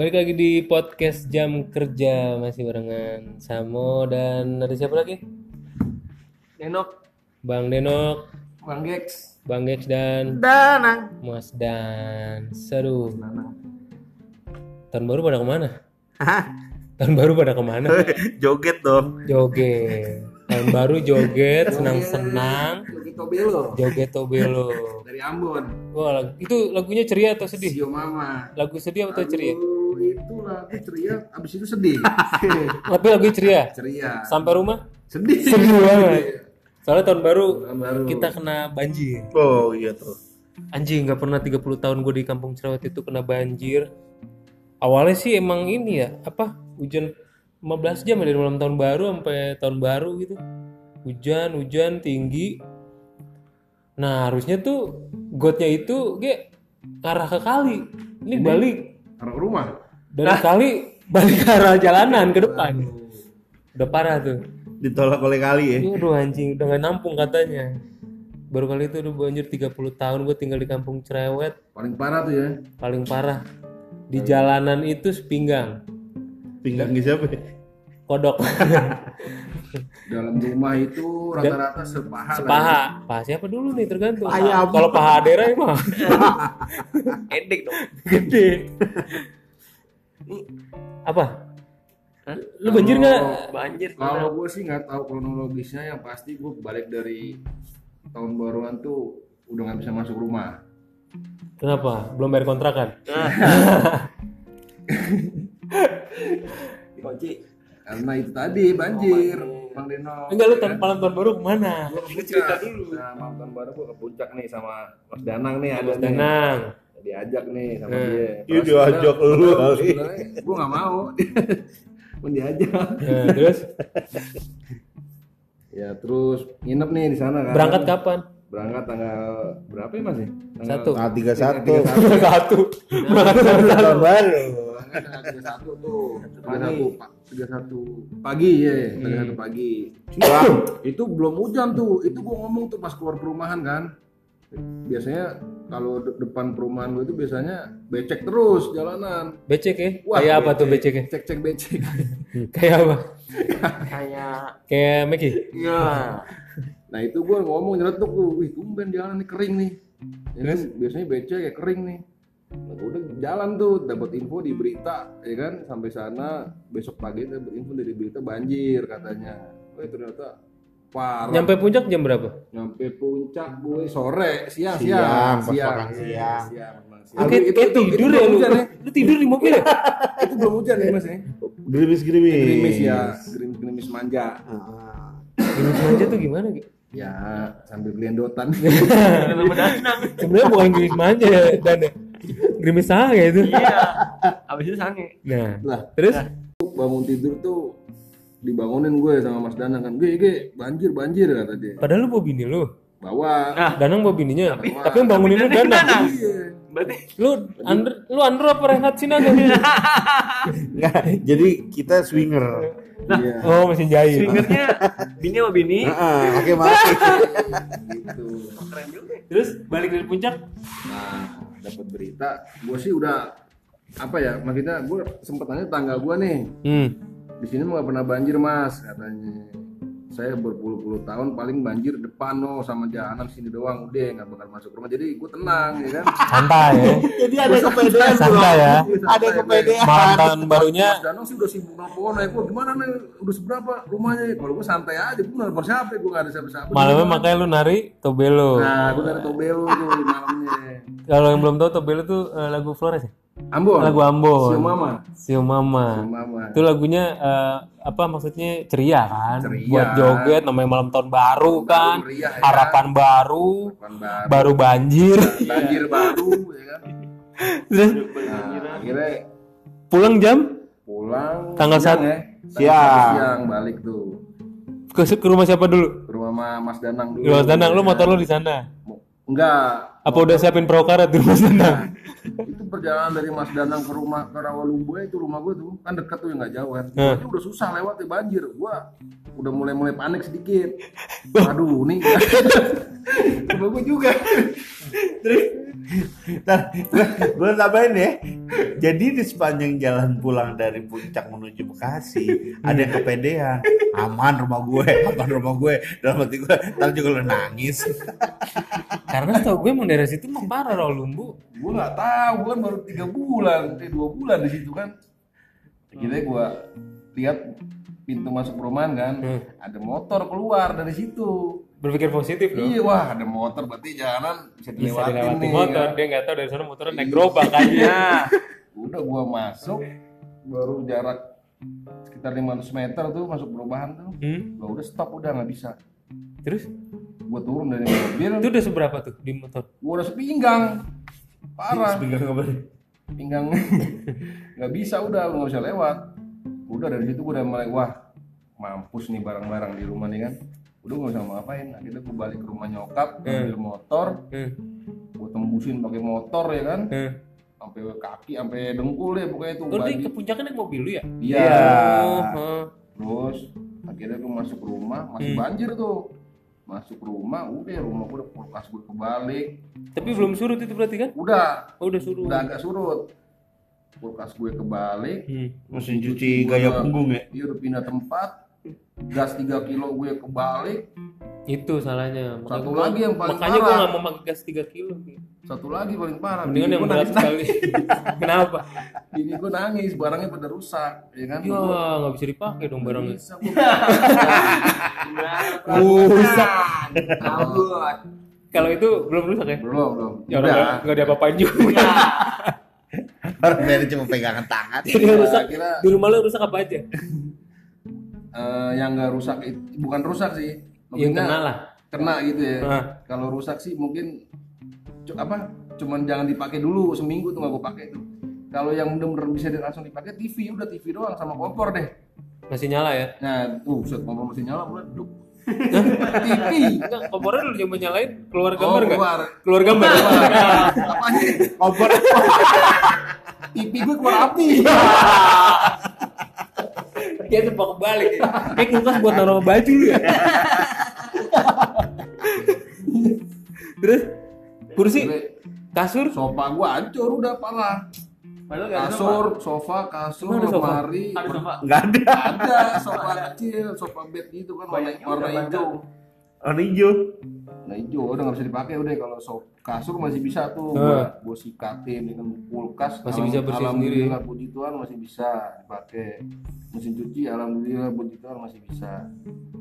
Balik lagi di podcast jam kerja masih barengan Samo dan ada siapa lagi? Denok, Bang Denok, Bang Gex, Bang Gex dan Danang. Mas Dan. Seru. Danang. Tahun baru pada ke mana? Hah? Tahun baru pada ke mana? Joget dong. Joget. Tahun baru joget, senang-senang, Yogi Tobelo joget tobelo. dari Ambon. Wah, itu lagunya ceria atau sedih? Sio Mama. Lagu sedih atau ceria? Itu lagu ceria, abis itu sedih. Tapi lagu ceria. ceria. Sampai rumah Sedih. sedih banget. Soalnya tahun baru Tahun baru. kita kena banjir. Oh iya tuh. Anjing nggak pernah 30 tahun gue di kampung Cerewet itu kena banjir. Awalnya sih emang ini ya, apa? Hujan 15 jam ya dari malam tahun baru sampai tahun baru gitu. Hujan, hujan tinggi. Nah, harusnya tuh gotnya itu ge arah ke kali. Ini balik Arah ke rumah. Dari kali balik ke arah jalanan ke depan. Udah parah tuh. Ditolak oleh kali ya. Iya aduh anjing udah gak nampung katanya. Baru kali itu udah banjir 30 tahun gue tinggal di kampung Cerewet Paling parah tuh ya. paling parah di jalanan itu sepinggang Pinggangnya siapa ya? kodok Dalam rumah itu rata-rata sepaha. lah sepaha paha siapa dulu nih tergantung Ayam. kalau paha adera mah Edek dong. gede apa lu banjir nggak Banjir. ya. Kalau gue sih nggak tahu kronologisnya, yang pasti gue balik dari tahun baruan tuh udah nggak bisa masuk rumah. kenapa belum bayar kontrakan Kunci. Karena itu tadi banjir, Bang Deno. enggak lu tahun malam tahun baru ke mana Gua ke puncak. Nah, malam tahun baru gua ke puncak nih sama Mas Danang nih ada nih. Diajak nih sama Hmm. dia. Iya, diajak lu kali. Gue gak mau. Mau diajak. nah, terus Ya terus nginep nih di sana kan. berangkat kapan Berangkat tanggal berapa ya Mas ya? Tanggal Satu. Ah, tiga satu. satu berangkat Tahun baru. Berangkat tanggal 31 tuh. 31 31 pagi ya, 31 pagi. Wah, itu belum hujan tuh itu gua ngomong tuh pas keluar perumahan kan biasanya kalau de- depan perumahan gue itu biasanya becek terus jalanan. Becek ya? Kayak apa tuh becek ya? cek cek becek. Kayak apa? Kayak kayak Meki ya. nah itu gue ngomong nyeletuk tuh wih tumben jalan nih kering nih. Ini tuh biasanya becek kayak kering nih. Nah, udah jalan tuh dapat info di berita ya kan? Sampai sana besok pagi dapat info dari berita banjir katanya. Oh ternyata parah. Nyampe puncak jam berapa? Nyampe puncak gue sore siang Siang, siang. makan siang. siang, memang siang. Lu kayak, kayak tidur ya belum lu. hujan ya. Lu tidur di mobil ya? Itu belum hujan ya mas ya? Gerimis-gerimis. gerimis. Ya. Gerimis gerimis manja. Ah. Gerimis manja tuh gimana gitu ya sambil gelendotan sebenarnya bukan gerimis manja ya dan ya. gerimis sange itu. Iya. Abis itu sange. nah lah. terus? Bangun tidur tuh dibangunin gue sama mas Danang kan. Gue gue banjir banjir kata dia. Padahal lu bawa bini lu. Bawa. Nah, Danang bawa bininya. Tapi yang bangunin lu Danang Danang. iya. Berarti lu Andro lu Andro apa Renat Sinaga Enggak, jadi kita swinger. iya. Oh mesin jahit swingernya bini sama bini. Heeh, pakai mati. gitu. Keren juga. terus balik dari puncak? Nah dapat berita. Gue sih udah apa ya maksudnya gue sempet tanya tangga gue nih. Hmm di sini nggak pernah banjir mas katanya. Saya berpuluh-puluh tahun paling banjir depan no sama jalanan sini doang. Udah nggak bakal masuk rumah. Jadi gue tenang ya kan? Santai ya. Jadi ada kepedean, santai ya. Ada kepedean. malam tahun barunya. Mas Danang sih udah sibuk nelfon ya. Gue gimana nih? Udah seberapa rumahnya? Kalau gue santai aja. Gue nelfon siapa gue nggak ada siapa-siapa. Malamnya makanya lu nari Tobelo. Nah gue dari Tobelo tuh malamnya. Kalau yang belum tahu Tobelo tuh eh, lagu Flores ya Ambon lagu Ambon Sio Mama Sio Mama. Mama Itu lagunya eh, apa maksudnya ceria kan? Ceria. Buat joget namanya malam tahun baru kan. meriah, ya. Harapan baru, Depan baru baru banjir. banjir baru ya kan Terus nah, akhirnya pulang jam pulang Tanggal siang satu- ya Siang. siang balik tuh ke, ke rumah siapa dulu? ke rumah Ma- Mas Danang dulu Mas Danang, lu motor lu di sana. enggak Apa udah siapin perahu karet di Mas Danang? perjalanan dari Mas Danang ke rumah ke Rawalumbu itu rumah gue tuh. Kan dekat tuh yang nggak jauh kan Hmm. itu udah susah lewat ya banjir. Gua udah mulai mulai panik sedikit. Aduh nih. Rumah gue juga Ntar, gue, gue tambahin ya. Jadi di sepanjang jalan pulang dari puncak menuju Bekasi, ada yang kepedean. Aman rumah gue, aman rumah gue. Dalam hati gue, ntar juga lo nangis. Karena setahu gue emang daerah situ mah parah rawa lumbu. gue nggak tahu gue kan baru tiga bulan eh dua bulan di situ kan akhirnya gue lihat pintu masuk perumahan kan Hmm. ada motor keluar dari situ Berpikir positif loh. iya wah ada motor berarti jalanan bisa Bisa dilewatin dilewati nih motor, kan. dia nggak tahu dari sana motornya naik gerobak aja. Nah, udah gua masuk baru jarak sekitar 500 meter tuh masuk perumahan tuh Hmm? gua udah stop udah nggak bisa Terus gua turun dari mobil itu udah seberapa tuh di motor? gua udah sepinggang parah Sepinggang apa? pinggang nggak bisa udah nggak bisa lewat udah dari situ gua udah mulai wah mampus nih barang-barang di rumah nih kan udah nggak bisa ngapain akhirnya gua balik ke rumah nyokap ambil motor Hmm. gua tembusin pakai motor ya kan Hmm. sampai kaki sampai dengkul deh pokoknya itu Oh, baju ke puncaknya naik mobil lu ya? iya Oh, heeh. terus akhirnya gue masuk rumah masih Hmm. banjir tuh masuk rumah udah rumah gue udah kulkas gue kebalik Tapi belum surut itu berarti kan? udah Oh, udah surut. udah agak surut kulkas gue kebalik Hmm. Mesin cuci gaya punggung ya? dia udah pindah tempat gas 3 kilo gue kebalik Itu salahnya. Makanya Satu gua- lagi yang paling Makanya parah. nggak mau pakai gas 3 kilo. satu lagi paling parah Mendingan yang gue berat sekali. Kenapa? bini gue nangis barangnya pada rusak ya kan Ya, nggak bisa dipakai dong barangnya. Bisa, Rusak. Kalau itu belum rusak ya? belum belum Ya orang nggak- nggak diapa-apain juga. Orang dari cuma pegangan tangan. Jadi yang rusak. kira Di rumah lu rusak apa aja? eh, yang nggak rusak itu bukan rusak sih Yang kena lah. kena gitu ya Nah, kalau rusak sih mungkin apa cuman jangan dipakai dulu seminggu tuh nggak gue pakai tuh kalau yang bener-bener bisa langsung dipakai TV udah TV doang sama kompor deh masih nyala ya? nah set kompor masih nyala mulai duduk TV Enggak, kompornya lu coba nyalain keluar oh gambar nggak? keluar. Keluar gambar. apa nih Kompor. TV gue keluar api. Dia tuh kebalik ya. Kayak kulkas buat naruh baju lu ya. Terus? Kursi, kasur, sofa gue hancur udah parah Padahal ada kasur sofa kasur ada sofa? lemari Ada sofa. Enggak ada. ada sofa kecil sofa bed gitu kan warna, warna hijau Warna hijau. Nah hijau udah nggak bisa dipakai udah kalau so, kasur masih bisa tuh Nah. gua, gua sikatin dengan kulkas Masih bisa bersih sendiri. alhamdulillah puji Tuhan masih bisa dipakai mesin cuci alhamdulillah puji Tuhan masih bisa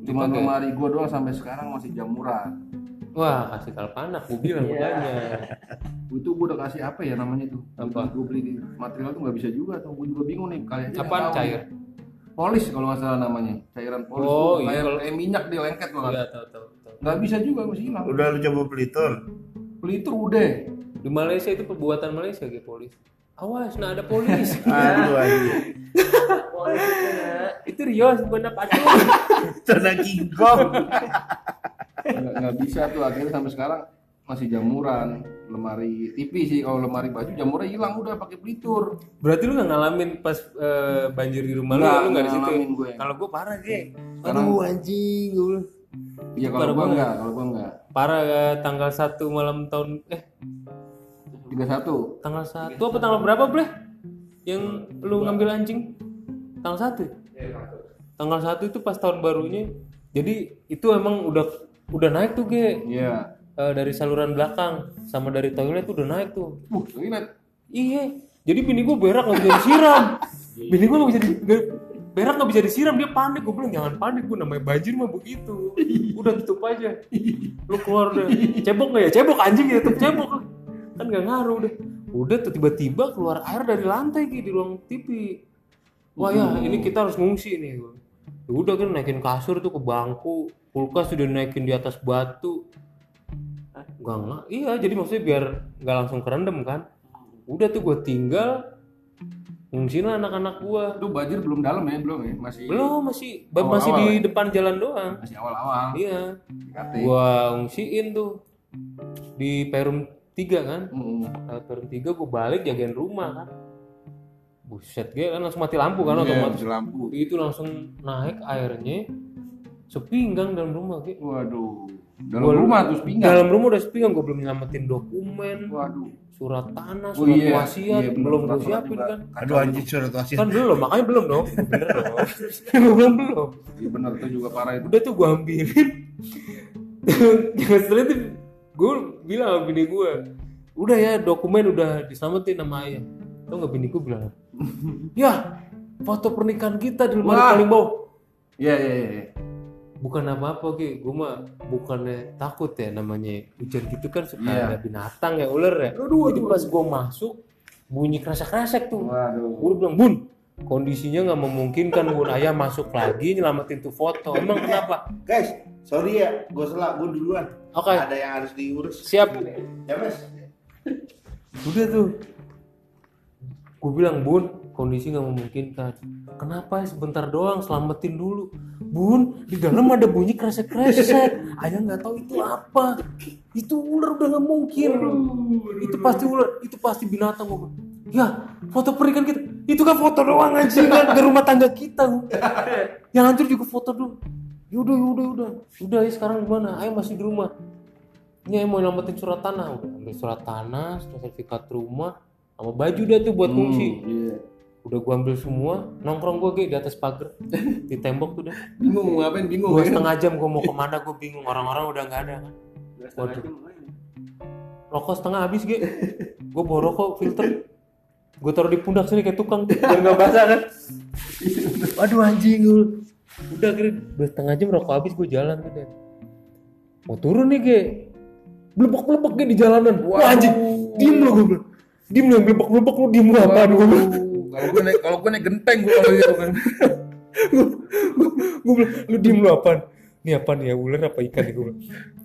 cuma lemari gua doang sampai sekarang masih jamuran Wah, kasih kalpanak, gue bilang makanya. itu gua udah kasih apa ya namanya tuh Apa? gua beli di material tuh nggak bisa juga tuh gua juga bingung nih kalian Apaan tahu cair? nih. polis kalau nggak salah namanya cairan polis Oh, tuh, iya, kayak, minyak di lengket loh Iya, tahu tahu tahu. nggak bisa juga masih hilang Udah lu coba pelitur. pelitur udah Di Malaysia itu perbuatan Malaysia kayak polis. Awas, nah ada polis. Aduh anjing. itu Rios bukan apa aduh. Sana King Kong. nggak nggak bisa tuh akhirnya sampai sekarang masih jamuran lemari TV sih kalau lemari baju jamurnya hilang udah pakai pelitur Berarti lu gak ngalamin pas eh, banjir di rumah lu, Nggak, lu gak di nggak situ. gue. Kalau gue parah, Ge. Sekarang- Aduh anjing, gue iya Parah kalau gua banget. enggak kalau gua enggak Parah eh, tanggal 1 malam tahun eh 31 tanggal 1 apa tanggal berapa, Bleh? Yang lu ngambil anjing? Tanggal 1. Tanggal 1 itu pas tahun barunya. Jadi itu emang udah udah naik tuh, Ge. iya Eh, dari saluran belakang sama dari toilet tuh udah naik tuh. uh toilet Iya. Jadi bini gue berak nggak bisa disiram. bini gue nggak bisa di, berak nggak bisa disiram dia panik. Gue bilang jangan panik gue namanya banjir mah begitu. Udah tutup aja. Lu keluar deh. Cebok nggak ya? Cebok anjing ya tutup cebok. Kan nggak ngaruh deh. Udah tuh tiba-tiba keluar air dari lantai gitu di ruang TV. Wah ya ini kita harus ngungsi nih. Ya udah kan naikin kasur tuh ke bangku. Kulkas udah naikin di atas batu. Gak nggak. Iya jadi maksudnya biar nggak langsung kerendam kan udah tuh gue tinggal ngungsiin lah anak-anak gue itu banjir belum dalam ya belum ya masih belum masih ba- Awal-awal masih di ya? depan jalan doang masih awal-awal iya gue ngungsiin tuh di Perum 3 kan Hmm. Perum 3 gue balik jagain rumah kan buset gue kan langsung mati lampu kan Iya, otomatis lampu itu langsung naik airnya sepinggang dalam rumah gue waduh Dalam Gua- rumah terus pinggang. dalam rumah udah sepinggang gue belum nyelamatin dokumen Waduh. surat tanah Oh surat iya, wasiat iya, bener, belum gue siapin juga. kan Aduh anjing surat wasiat. kan belum makanya belum dong bener dong gue bilang belum Iya benar itu juga parah itu. udah tuh gue ambilin setelah itu gue bilang sama bini gue udah ya dokumen udah diselamatin sama ayah tau nggak bini gue bilang ya foto pernikahan kita di lemari Wah. paling bawah Iya iya iya. bukan apa-apa Ki gue mah bukannya takut ya namanya hujan gitu kan suka Iya. ada binatang ya ular ya jadi pas gue masuk bunyi kresek-kresek tuh Waduh. gue bilang bun kondisinya nggak memungkinkan bun ayah masuk lagi nyelamatin tuh foto emang kenapa Guys, sorry ya, gue salah, gue duluan. oke Ada yang harus diurus. siap Ya mas. udah tuh gue bilang bun kondisi nggak memungkinkan. Kenapa? Sebentar doang selamatin dulu. Bun di dalam ada bunyi kresek kresek ayah nggak tahu itu apa. Itu ular udah nggak mungkin. Itu pasti ular itu pasti binatang. Gue ya foto pernikahan kita. Itu kan foto doang aja kan ke rumah tangga kita. Yang hancur juga foto dulu. Yaudah yaudah yaudah. Udah ya sekarang gimana? Ayah masih di rumah. Ini ayah mau nyelamatin surat tanah. Udah ambil surat tanah sertifikat rumah sama baju dah tuh buat fungsi. Iya. udah gua ambil semua nongkrong gua kayak di atas pagar. Di tembok tuh dah Bingung mau ngapain bingung. dua ya. setengah jam gua mau ke mana gua bingung. Orang-orang udah nggak ada kan? Waduh. rokok setengah habis ge. Gua bawa rokok filter. Gua taruh di pundak sini kayak tukang biar nggak basah kan? Waduh anjing gua udah kira dua setengah jam rokok habis gua jalan tuh deh mau turun nih ge. Belebek belebek ge di jalanan. Wah anjing. Diem gua bilang diem lu yang belebek belebek lu diem lu apaan gua bilang Kalau gue naik kalau gue naik genteng gue kalau gitu kan. gue bilang lu diem lu apaan? Ini apa nih ya ular apa ikan nih gue bilang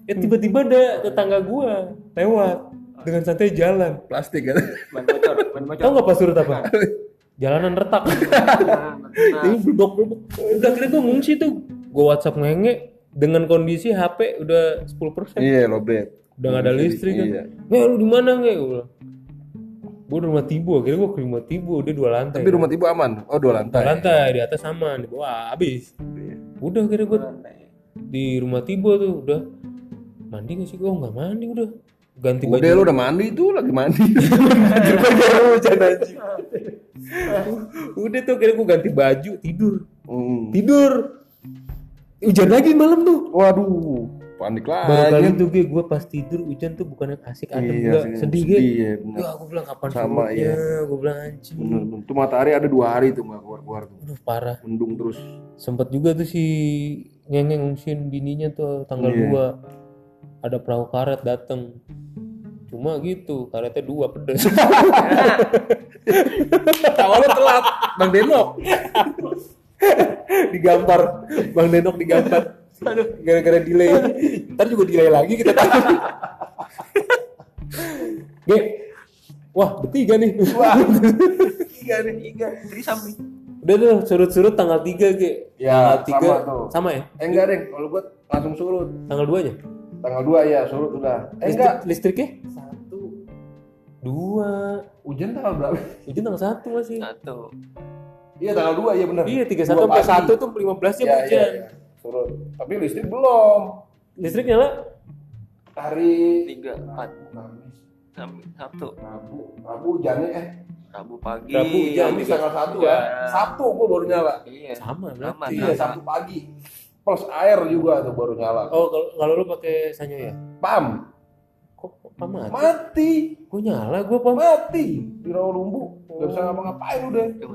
ya tiba-tiba ada tetangga gue lewat dengan santai jalan. Plastik kan. Ban bocor, ban bocor. tau nggak pas surut apa? Jalanan retak. Ini blubok blubok udah akhirnya gue ngungsi tuh. Gue WhatsApp ngenge dengan kondisi HP udah 10% Iya lobet. udah gak ada listrik kan. Iya. lu di mana nge? Gue bilang gue rumah Tibo akhirnya gue ke rumah Tibo dia dua lantai Tapi rumah tiba aman. Oh dua dua lantai. lantai di atas sama di bawah habis. Udah akhirnya gue di rumah Tibo tuh udah. Mandi gak sih gue nggak mandi udah. Ganti baju. Udah lu udah mandi tuh lagi mandi. udah tuh akhirnya gue ganti baju tidur. Hmm. tidur. Hujan lagi malam tuh. Waduh, panik baru kali lagi. tuh gue gue pas tidur hujan tuh bukan asik adem Iya, gak sih, sedih sedih, gue iya, ya gue bilang kapan Sama, iya. gue bilang anjing Bener, bener. Tuh matahari ada dua hari tuh nggak keluar keluar tuh. Aduh parah Mendung terus. sempet juga tuh si ngengeng ngungsin bininya tuh tanggal Iya. 2 ada perahu karet dateng cuma gitu karetnya dua pedes Awalnya telat, Bang Denok. digambar bang Denok digambar aduh gara-gara delay ntar juga delay lagi kita tahu Ge, wah bertiga nih Wah, tiga nih. Tiga, jadi samping. udah tuh surut-surut tanggal 3 Ge Ya, tanggal 3 sama tuh. sama ya Eh enggak deh, kalau gua langsung surut. tanggal 2 nya Tanggal 2 ya surut udah. Eh enggak. listriknya Satu. dua Hujan tanggal berapa? itu tanggal satu masih Satu. Iya tanggal 2 iya benar. Iya, 31 sampai 1 tuh 15 jam Iya, hujan. iya, iya. Surut. Tapi listrik belum. Listrik nyala? Hari Tiga, empat. Sabtu. Rabu, Rabu hujannya eh Rabu pagi. Rabu hujan. Kamis tanggal 1 Iya. ya. Sabtu gua baru nyala. Iya. Sama berarti. Iya, Sabtu pagi. Plus air juga tuh baru nyala. Oh, kalau kalau lu pakai sanyo ya? Pam, Kok apa mati? mati. Gua nyala gua pam. Mati di rawa lumbu. Gak bisa ngapa-ngapain udah. Ya.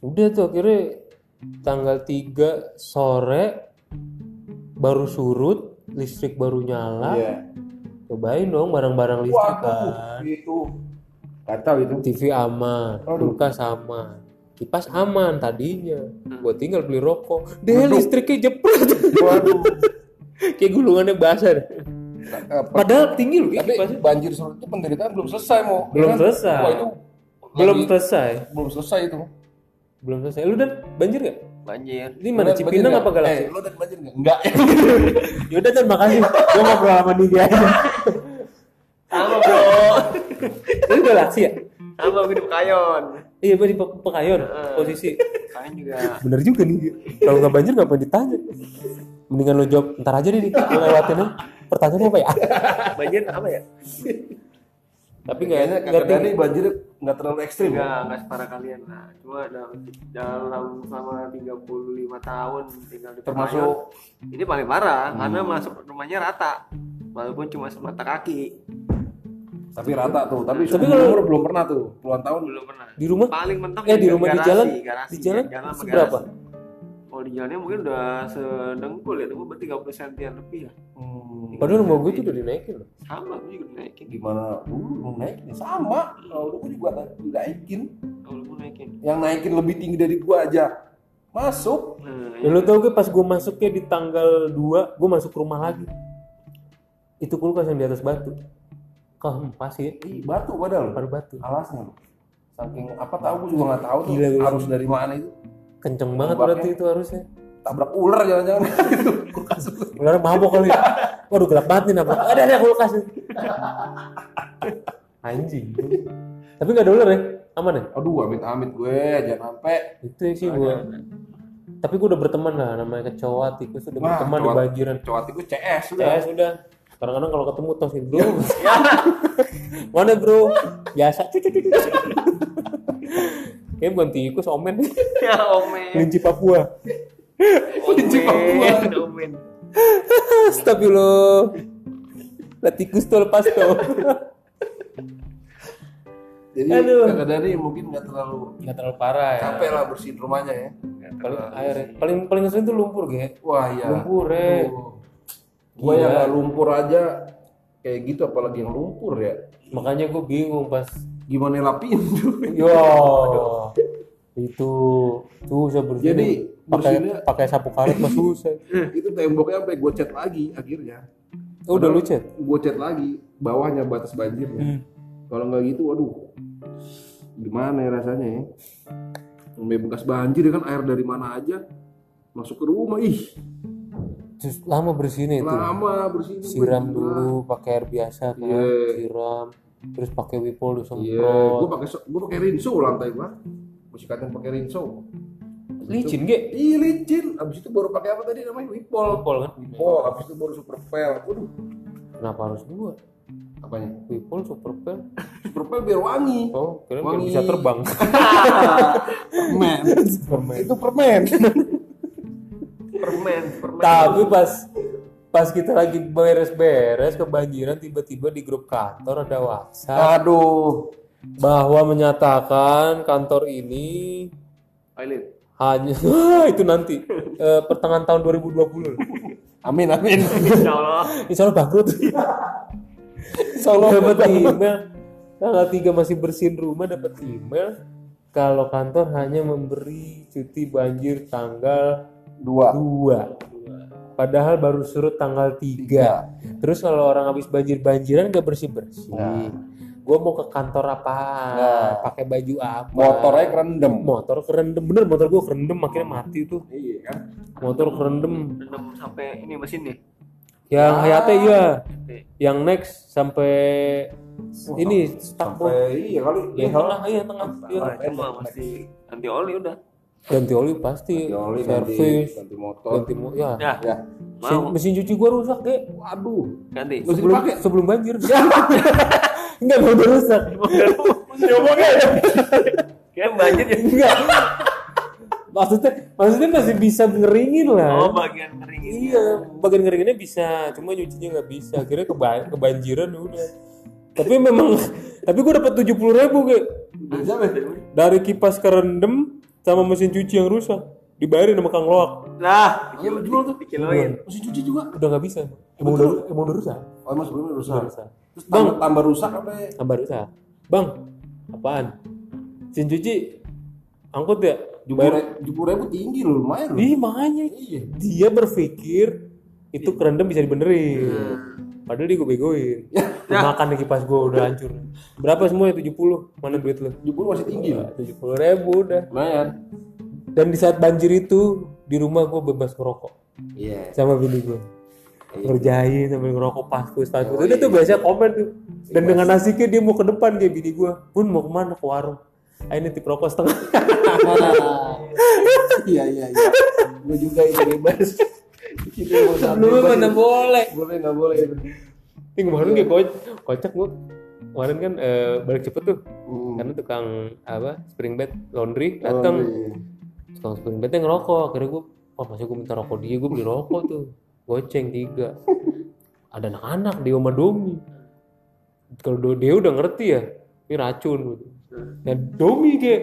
Udah tuh akhirnya tanggal 3 sore baru surut, listrik baru nyala. Iya. Cobain dong barang-barang listrik Waduh, kan. itu. Kacau itu. TV aman, Aduh. kulkas aman. Kipas aman tadinya. Gua tinggal beli rokok. Deh listriknya jepret. Waduh. Kayak gulungannya basah. Apa? Padahal tinggi loh Tapi kipasnya. banjir surut itu penderitaan belum selesai mau. Belum Ya kan? selesai. Wah itu Belum lagi- selesai. belum selesai itu. Belum selesai. Lu dan banjir gak? Banjir. Ini mana Lu Cipinang apa? Galaksi? Eh, lu dan banjir nggak? Enggak. Yaudah dan makasih. Gua ngobrol sama dia aja. Sama bro. Ini Galaksi ya? Sama gue di Pekayon. Iya, gua di Pe- Pekayon posisi. Kalian juga. Bener juga nih. Kalau nggak banjir ngapain ditanya? mendingan lo jawab ntar aja nih gue lewatin pertanyaannya apa ya Banjir apa ya? Tapi nggak Kayaknya nggak kakak tinggi. Dani banjir nggak terlalu ekstrim ya? Enggak, enggak separah kalian lah. Cuma dalam, dalam selama 35 tahun tinggal di Termasuk Termasuk ini paling parah karena masuk rumahnya rata. Walaupun cuma semata kaki. tapi rata tuh. Tapi, Tapi tapi kalau- belum pernah tuh. Puluhan tahun Belum pernah. di rumah Paling mentok eh di rumah di garasi, jalan garasi, di jalan sama seberapa garasi. Kalau di jalannya mungkin udah sedengkul ya, itu berarti 30 sentian lebih ya. Hmm, padahal rumah gue tuh udah dinaikin loh Sama, gue juga naikin. gimana dulu lu naikin sama. Kalau dulu gue juga naikin. Kalau gue naikin. Yang naikin lebih tinggi dari gua aja. Masuk. Nah, Dan lo tau gue pas gue masuknya di tanggal 2 gue masuk rumah lagi itu kulkas yang di atas batu kehempas ya Ih, batu padahal. baru batu Alasnya lu. Saking apa tahu gua juga nggak tahu tuh gila. harus dari mana itu. Kenceng banget Ombaknya. berarti itu harusnya. Tabrak ular jangan-jangan. ular mabok kali. Waduh gelap banget nih apa ada ada kulkas anjing. Tapi nggak ada ular ya? Aman ya? Aduh, amit-amit gue. Jangan sampai. itu sih gue tapi gue udah berteman lah namanya kecoa tikus udah Wah, berteman di kecoa- banjiran Cowok itu CS udah. ya sudah kadang-kadang kalau ketemu tosin bro mana bro? Biasa. Cucu, cucu, cucu. Kayaknya bukan tikus omen ya omen. kelinci Papua Kelinci Papua. Omen. Astagfirullah lah tikus tuh lepas tuh Jadi Aduh. kakak Dani mungkin nggak terlalu nggak terlalu parah ya capek lah bersihin rumahnya ya. paling air ya. paling paling sering tuh lumpur ge Wah iya. lumpur ya Gue yang nggak lumpur aja kayak gitu apalagi yang lumpur ya. makanya gue bingung pas Gimana lapin tuh? yo itu susah bersih Jadi, pakai pakai sapu karet mah susah itu temboknya sampai gue cat lagi akhirnya. oh, udah lu chat Gue cat lagi bawahnya batas banjirnya. Hmm. Kalau nggak gitu, waduh, gimana ya rasanya ya? Sampai bekas banjir ya kan air dari mana aja masuk ke rumah, ih Terus lama bersihnya itu lama bersih. siram dulu pakai air biasa kan Iya. siram terus pakai wipol Iya, disemprot gue pakai gue pakai rinso lantai gua. Gue sikatin pakai rinso. licin ge Ih licin. Abis itu baru pakai apa tadi namanya wipol. wipol kan Wipol. Abis itu baru super pel. Waduh, kenapa harus dua apanya? wipol super pel Super pel biar wangi. oh kira Wangi. bisa terbang Permen. permen itu permen. Permen, permen. tapi pas pas kita lagi beres-beres kebanjiran tiba-tiba di grup kantor ada WhatsApp Aduh. bahwa menyatakan kantor ini Pilot. hanya itu nanti eh, pertengahan tahun 2020 Amin amin. Insya Allah. Insya Allah bangkrut Insya Allah dapat email tanggal 3 masih bersihin rumah dapat email kalau kantor hanya memberi cuti banjir tanggal Dua. 2 padahal baru surut tanggal 3 terus kalau orang habis banjir-banjiran gak bersih-bersih gue mau ke kantor apa Nah. pakai baju apa Motornya kerendam. motor kerendam bener motor gue kerendam akhirnya mati tuh Iya kan. motor kerendam Rendam sampai ini mesin nih. yang Hayate iya yang next sampai ini stuck Sampai iya kali. ya tengah iya tengah iya. Wah, cuma mesti ganti oli udah. Ganti oli pasti Ganti oli, ganti, servis ganti motor. ganti mo ya Ya, Ya. mesin, mau mesin cuci gua rusak deh Waduh. ganti. Mesti sebelum dipakai. sebelum banjir enggak mau udah rusak Kayak banjir ya. enggak maksudnya maksudnya masih bisa ngeringin lah Oh, bagian kering ini. iya bagian ngeringinnya bisa cuma nyucinya nggak bisa akhirnya keba kebanjiran udah tapi memang tapi gua dapat tujuh puluh ribu kayak Dari kipas kerendam sama mesin cuci yang rusak dibayarin sama kang loak Lah, Iya lu jual tuh. dikiloin. Mesin cuci juga. udah nggak bisa emang udah emang udah rusak Oh emang sebelumnya rusak. Udah rusak Terus tambah, tambah rusak apa? tambah rusak bang apaan mesin cuci angkut ya puluh ribu tinggi loh, lumayan loh. ih makanya Iya. dia berpikir itu kerendam bisa dibenerin padahal dia gue begoin. Makan di kipas gue udah hancur. Berapa semua ya? 70 mana duit lu? Tujuh puluh masih tinggi tujuh puluh ribu udah. Lumayan. dan di saat banjir itu di rumah gue bebas ngerokok. Iya. sama bini gue ngerjain sambil ngerokok paskus paskus udah tuh biasa komen tuh. Dan dengan asiknya dia mau ke depan dia bini gue pun mau ke mana? Ke warung. Ayo nitip rokok setengah. Iya iya iya. Gue juga itu bebas. Itu mau Lu sampai mana boleh. boleh nggak boleh itu. Ini kemarin gue ko- kocak gue. Kemarin kan eh, balik cepet tuh. Hmm. Karena tukang apa spring bed laundry datang. Oh, Tukang spring bednya ngerokok. Akhirnya gue, wah masa gue minta rokok dia, gue beli rokok tuh. Goceng tiga. Ada anak-anak di Oma Domi. Kalau dia udah ngerti ya, ini racun gitu. Nah Domi kayak,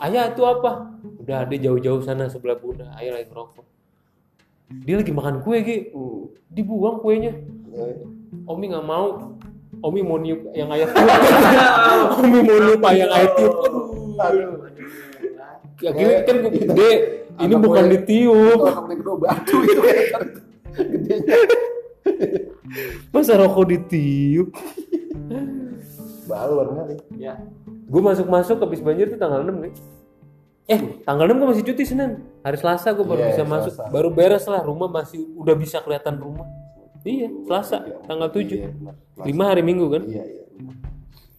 ayah itu apa? Udah dia jauh-jauh sana sebelah bunda, ayah lagi ngerokok. Dia lagi makan kue gitu, Hmm. dibuang kuenya. Omi nggak mau. Omi mau niup yang ayah tiup. Omi mau niup yang ayah tiup. Aduh. Akhirnya kan gue gede. Ini Anak bukan ditiup. Batu itu kan. Gedenya. Masa rokok ditiup? Balon kali. Ya. Gue masuk-masuk habis banjir tuh tanggal 6 nih. Eh, tanggal 6 gue masih cuti Senin. Hari Selasa gue baru Iya, bisa Selasa. masuk. Baru beres lah rumah masih udah bisa kelihatan rumah. Iya, Selasa tanggal 7. Iya, benar. 5 hari Minggu kan? Iya, iya.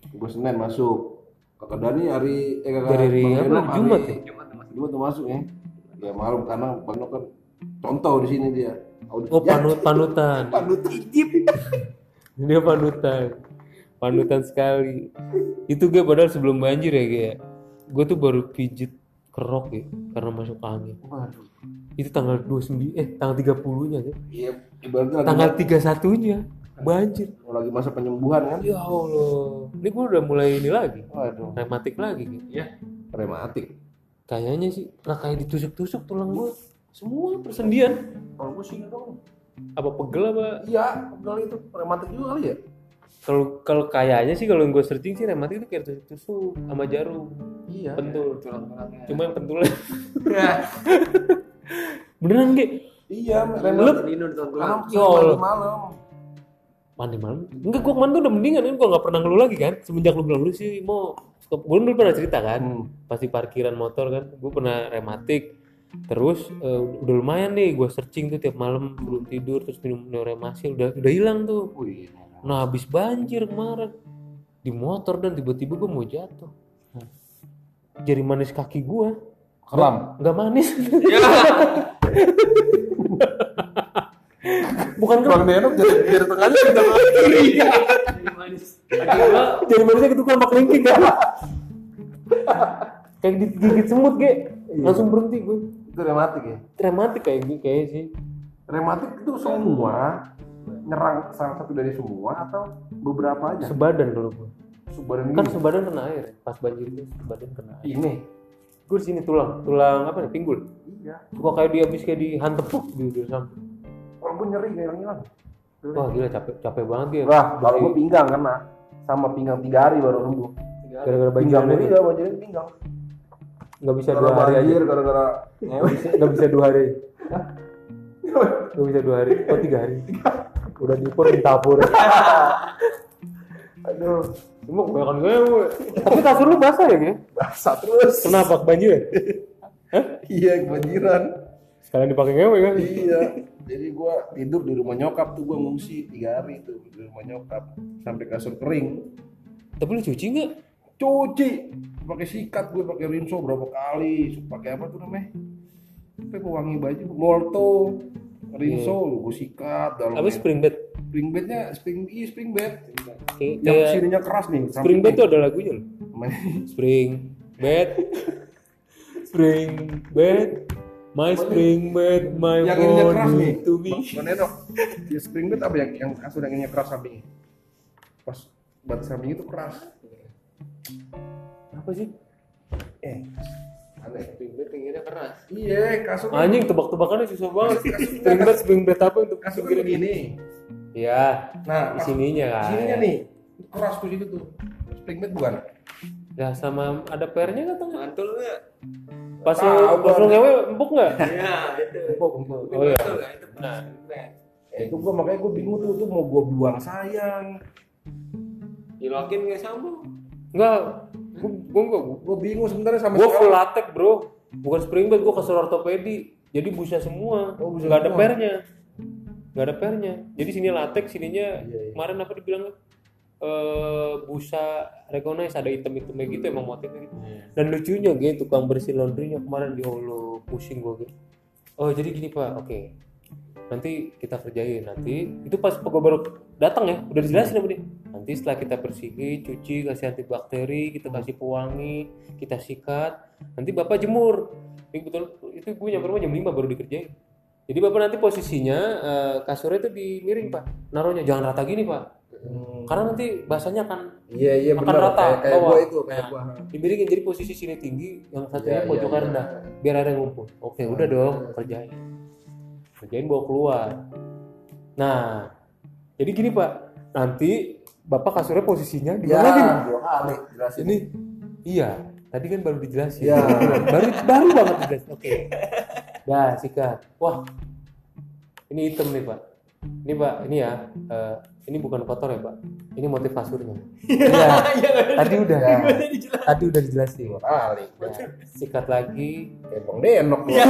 Gue Senin masuk. Kakak Dani hari eh kakak Dari Bang apa? Jumat hari- ya? Jumat tuh masuk ya. Ya malam karena Eno kan contoh di sini dia. Audit. Oh, Ya, panut panutan. panut ijip. Dia panutan. Panutan sekali. Itu gue padahal sebelum banjir ya gue. Gue tuh baru pijit kerok ya karena masuk angin. Waduh. Itu tanggal 29 eh tanggal 30-nya ya. Iya, ibaratnya lagi, Tanggal 31-nya banjir. lagi masa penyembuhan kan. Ya Allah. Ini gue udah mulai ini lagi. Waduh, Rematik lagi gitu. Ya. rematik. Kayaknya sih lah kayak ditusuk-tusuk tulang gue. Semua persendian. Kalau gue sih dong. Apa pegel apa? Iya, kalau itu rematik juga kali ya. Kalau kalau kayaknya sih kalau gue searching sih rematik itu kayak tusuk-tusuk sama jarum. Iya. Pentul. Tulang-tulangnya. Cuma yang pentulnya. Beneran Ge? Iya, rematik. Di Ya Allah. sering malam. Mandi malam? Enggak, gue kemarin tuh udah mendingan kan, gue gak pernah ngeluh lagi kan Semenjak lu bilang lu sih mau Gue dulu pernah cerita kan Hmm. Pasti parkiran motor kan, gue pernah rematik Terus eh, udah lumayan nih, gue searching tuh tiap malam sebelum tidur Terus minum neuremasil, udah udah hilang tuh Wih, Nah habis banjir kemarin. Di motor dan tiba-tiba gue mau jatuh. Jari manis kaki gue Keram. Nggak manis. Bukan Bang Neno jadi jadi tengahnya kita kiri. Jadi manis. Akhirnya jadi manusia ketukar sama kelingking kan kayak digigit semut ge langsung berhenti gue Itu rematik ya. dramatik kayak gitu kayak sih. Rematik itu semua nyerang salah satu dari semua atau beberapa aja? sebadan kalau gue Sebadan kan ini. sebadan kena air ya. pas banjir itu sebadan kena air Ini. gue sini tulang tulang apa nih pinggul Iya. gua kayak dia habis kayak dihantepuk di di samping Kalau gue nyeri kayak hilang. wah gila capek capek banget ya Wah, kalau gue pinggang kena sama pinggang tiga hari baru sembuh. gara-gara Pinggang banjir ini itu ya banjir pinggang. nggak bisa Gara dua hari aja gara-gara nggak bisa dua hari nggak bisa dua hari oh tiga hari udah dipur ditapur Aduh, Cuma kebanyakan gue tapi kasur lu basah ya Ge? basah terus. kenapa banjir ya? Iya, kebanjiran. sekalian dipakai ngewe kan iya. Jadi gua tidur di rumah nyokap tuh gua ngungsi tiga hari tuh di rumah nyokap sampai kasur kering. tapi lu cuci nggak Cuci pakai sikat gue pakai rinso berapa kali pakai apa tuh namanya pakai pewangi baju molto rinso gue sikat dalam apa spring bed? Spring bednya spring iya spring bed. Kayak, yang kayak sininya keras nih spring bed tuh ada lagunya loh. Spring bed. Spring bed. My spring bed my yang ininya keras nih. to me. Mana dok di spring bed apa yang yang kasur yang ininya keras sampingnya pas batas samping itu keras. Apa sih? Eh aneh pinggirnya keras. iya kasur anjing tebak-tebakannya susah banget. Spring bed spring bed apa untuk kasur kan begini. ya nah di sininya kan. sininya nih. Keras tuh situ tuh. Spring bed bukan? Ya sama ada pernya nggak tengah Mantul nggak? pas lu pas lu ngewe empuk nggak? Iya, itu. empuk empuk. Oh iya. Nah. Eh, itu gua makanya gua bingung tuh tuh mau gua buang sayang. Dilokin nggak sambung. enggak gua enggak gua bingung sebenarnya sama gua full latex bro. Bukan spring bed gua kasur ortopedi. Jadi busa semua. Oh, busa nggak ada pernya. Nggak ada pernya. Jadi sini latex sininya Iya, iya. kemarin apa dibilang eh busa recognize ada item-itemnya gitu emang motifnya gitu. Iya. dan lucunya gitu tukang bersih laundrynya kemarin di Allah pusing gua gitu oh jadi gini pak. Oke nanti kita kerjain nanti itu pas gue baru datang ya udah dijelasin sama dia. Nanti setelah kita bersihin cuci kasih antibakteri kita kasih pewangi kita sikat nanti bapak jemur. Ini betul itu gue nyampe rumah jam 5 baru dikerjain. Jadi bapak nanti posisinya eh, kasurnya itu di miring pak. Naruhnya jangan rata gini pak. Karena nanti basahnya akan Iya iya akan benar. rata kayak, kayak bawah. itu kayak Nah, gua. dimiringin jadi posisi sini tinggi yang satunya Iya, pojoknya iya, rendah biar ada yang ngumpul. Oke udah dong kerjain kerjain bawa keluar. Nah jadi gini pak. Nanti bapak kasurnya posisinya di Ya, mana? lagi dua kali jelasin. ini iya tadi kan baru dijelasin. Ya. baru baru banget dijelasin oke. Dah sikat. Wah ini hitam nih pak. Ini pak ini ya eh, ini bukan kotor ya pak. Ini motif kasurnya. Iya. Tadi udah. Tadi udah dijelasin. Kali. Nah, sikat lagi. Kayak Bang Denok. Gua.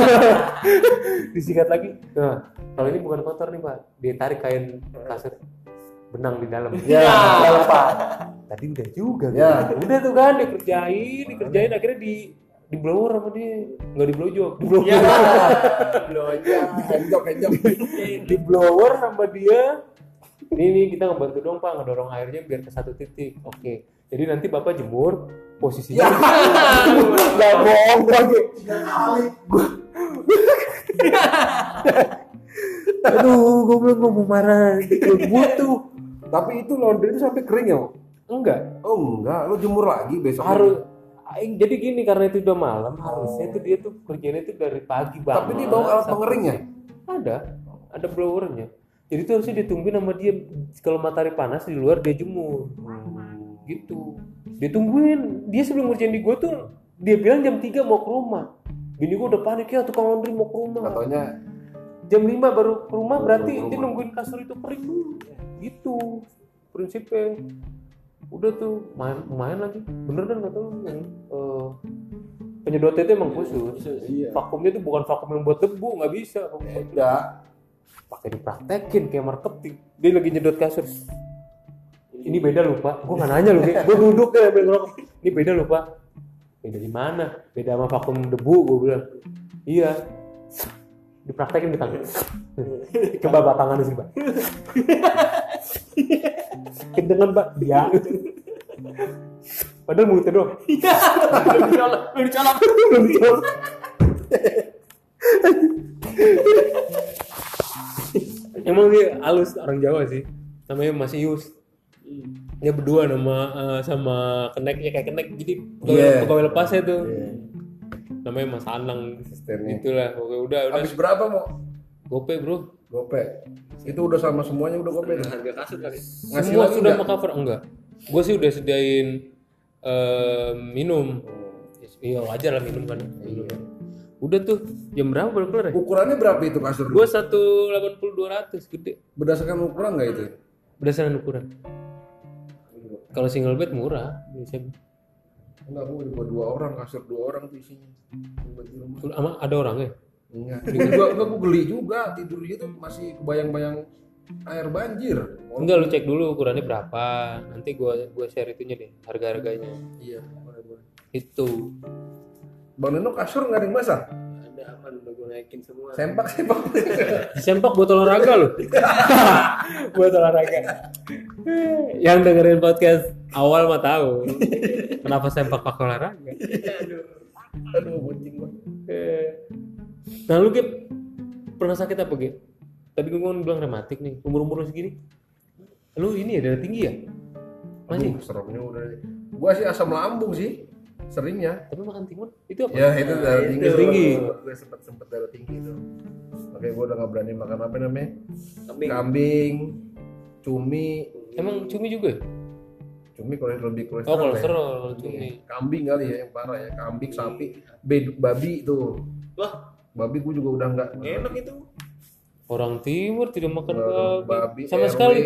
disikat lagi. Nah kalau ini bukan kotor nih pak. Ditarik kain kasur benang di dalam. Ya. Pak tadi udah juga. Ya. gitu. udah tuh kan dikerjain dikerjain akhirnya di di blower sama dia. Nggak di blowjob. Di blower. Kenjok kenjok. di blower sama dia ini nih kita ngebantu dong pak ngedorong airnya biar ke satu titik. Oke. Jadi nanti bapak jemur posisinya nggak bohong lagi aduh gue belum mau marah. Gitu butuh. Tapi itu laundry itu sampai kering ya? Enggak. Oh enggak, lu jemur lagi besok. harus. Aing- jadi gini karena itu udah malam harusnya itu dia tuh kerjanya itu dari pagi banget Tapi dia bawa alat pengeringnya. ada. Ada blowernya jadi itu harusnya ditungguin sama dia kalau matahari panas di luar dia jemur. Gitu. Ditungguin dia sebelum ngerjain di gue tuh dia bilang jam 3 mau ke rumah. Bini gue udah panik ya tukang laundry mau ke rumah. Katanya jam 5 baru ke rumah berarti ke dia rumah. nungguin kasur itu kering dulu. Gitu prinsipnya. Udah tuh main main lagi. Bener kan kata lu yang eh, penyedotnya itu emang khusus. Iya. vakumnya itu bukan vakum yang buat debu nggak bisa. Beda. Pakai dipraktekin kayak marketing. Dia lagi nyedot kasur ini beda lupa gue nggak nanya lu gue duduk ya ambil ngerokok ini beda lupa beda di mana? Beda sama vakum debu gue bilang. Iya. Dipraktekin di tangan. Coba pak tangan sini pak. Kendengan pak. Ya padahal mulutnya doang. Belum dicolok. Belum dicolok emang dia halus orang Jawa sih. Namanya Mas Ius. Dia berdua nama eh, sama keneknya kayak kenek. Jadi pegawai, Iya. pegawai lepasnya tuh. Namanya Mas Anang. Asistennya. itulah Oke, udah udah. Habis berapa mau? gope bro. Gope. Itu udah sama semuanya udah gope. harga kasur kali. Ngasih semua sudah mau cover? Enggak. Gue sih udah sediain eh, minum. Iya wajar lah minum kan udah tuh jam berapa baru keluar ya Ukurannya berapa itu kasur? gue satu delapan puluh dua ratus gede Berdasarkan ukuran nggak itu? berdasarkan ukuran kalau single bed murah biasanya Enggak, gua buat dua orang, kasur dua orang tuh isinya. Buat di rumah. Ama ada orang ya Enggak. Juga enggak gua geli juga tidur gitu masih kebayang-bayang air banjir. enggak lu cek dulu ukurannya berapa nanti gua gua share itunya deh harga harganya Iya, boleh, boleh. itu Bang Neno kasur nggak ada yang basah? ada aman udah gue naikin semua Sempak sempak. disempak buat olahraga loh buat olahraga yang dengerin podcast awal mah tahu kenapa sempak pakai olahraga Aduh, kucing gua. Eh. nah lu Gip pernah sakit apa Gip? tadi gue bilang rematik nih umur umur lu segini lu ini ya darah tinggi ya masih Aduh, seremnya udah. Gua sih asam lambung sih. Seringnya. tapi makan timun itu apa Ya itu darah itu tinggi. tinggi. Gue sempet sempet darah tinggi itu. Oke, gue udah nggak berani makan apa namanya? kambing Kambing, cumi, emang cumi juga ya? cumi kalau lebih oh kolesterol. ya. kolesterol kalau cumi Kambing kali ya yang parah ya. Kambing, sapi, bed- babi tuh. wah Babi gue juga udah nggak. enak itu orang timur tidak makan babi, babi sama RW. sekali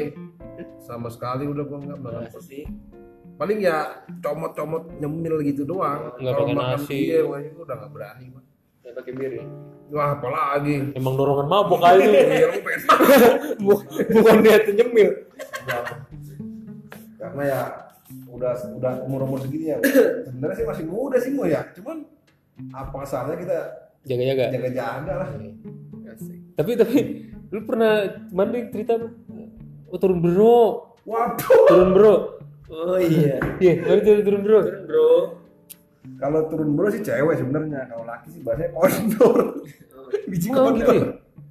Sama sekali udah gue nggak makan. sih Paling ya comot-comot nyemil gitu doang. Nggak Kalau pakai makan nasi. Iya, gua itu udah nggak berani. Bang. ya pakai bir ya Wah, apalagi. emang dorongan mabok kali Iya, lu pengen Bu- bukan niat nyemil karena ya udah udah umur umur segini ya sebenarnya sih masih muda sih mau ya cuman apa salahnya kita jaga-jaga jaga jaga lah tapi tapi Lu pernah mana cerita apa? Oh, turun bro. Waduh. Turun bro. Oh iya. Iya, turun, turun bro. Bro. Kalau turun bro sih cewek sebenarnya. Kalau laki sih bahasanya kondor. Biji Oh, gitu ya? kondor.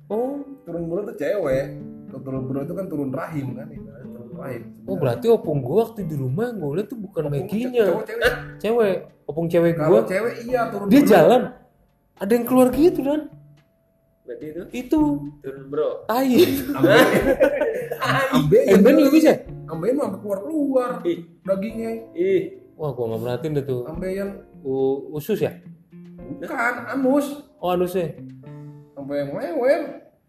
Oh, Turun bro tuh cewek. Kalau turun bro itu kan turun rahim kan. Turun rahim. oh berarti opung gua waktu di rumah gue liat tuh bukan Meginya. Cewek. Cewek, opung cewek Kalau gua. cewek iya turun Dia bro. jalan. Ada yang keluar gitu kan? Berarti itu Itu turun bro. tai. Ambeien. Emben juga bisa. Ambeien mah sampai keluar keluar Ih. dagingnya. Ih. Wah, gua nggak merhatiin deh tuh. Ambeien. U- usus ya? Bukan anus. Oh, anusnya. Sampai yang lewer.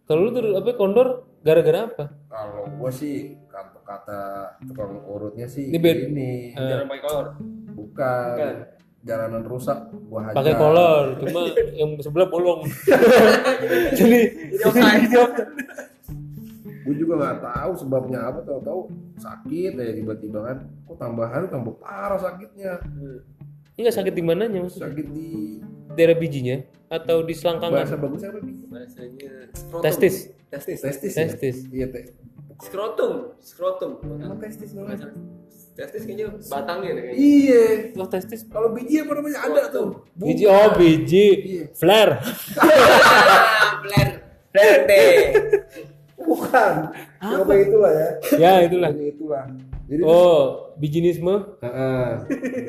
Kalau lu tuh apa kondor gara-gara apa? Kalau gua sih kata kata tukang urutnya sih Ini bed. ini Eh, Jangan pakai kolor. bukan. Bukan. jalanan rusak gua hajar. pakai kolor, cuma yang sebelah bolong. Jadi Gue juga nggak tahu sebabnya apa tahu-tahu sakit ya tiba-tiba kan. Kok tambahan tambah parah sakitnya. ini nggak sakit di mananya maksudnya? Sakit di Daerah bijinya atau di bahasa selangkangan? bagusnya apa Bi? Bahasanya skrotum. Testis. Testis. Testis. Testis. Iya teh. Skrotum. Skrotum. Emang testis namanya? Testis kayaknya batangnya deh kayaknya. Iya. Oh testis. Kalau biji apa namanya ada tuh. Bukan. Biji oh biji. Iya. Flare. Flair. Flair deh. Bukan. Apa itulah ya. ya itulah. Ini itulah. Jadi Oh bijinisme. Heeh.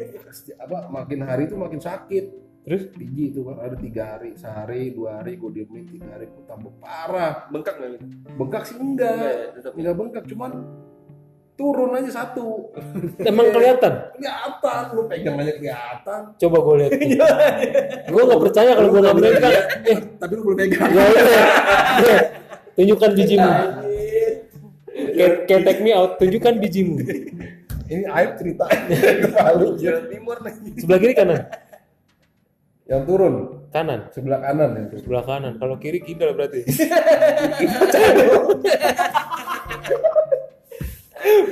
apa makin hari itu makin sakit. Terus Biji itu kan ada tiga hari, sehari, dua hari, gue diemin tiga hari, gue tambah parah. Bengkak nggak gitu? Bengkak sih Enggak ya, enggak, tetap. enggak bengkak, cuman turun aja satu. emang kelihatan. Kelihatan, lu pegang aja kelihatan. Coba gue lihat. gue nggak percaya kalau gue nggak megang. Eh, Tapi lu belum pegang. ya. Ya. Tunjukkan bijimu. Kayak kayak take me out. Tunjukkan bijimu. Ini aib cerita. Malu. Jalan timur lagi. Sebelah kiri kanan. Yang turun Kanan. sebelah kanan yang turun. Sebelah kanan. Kalau kiri kidal berarti.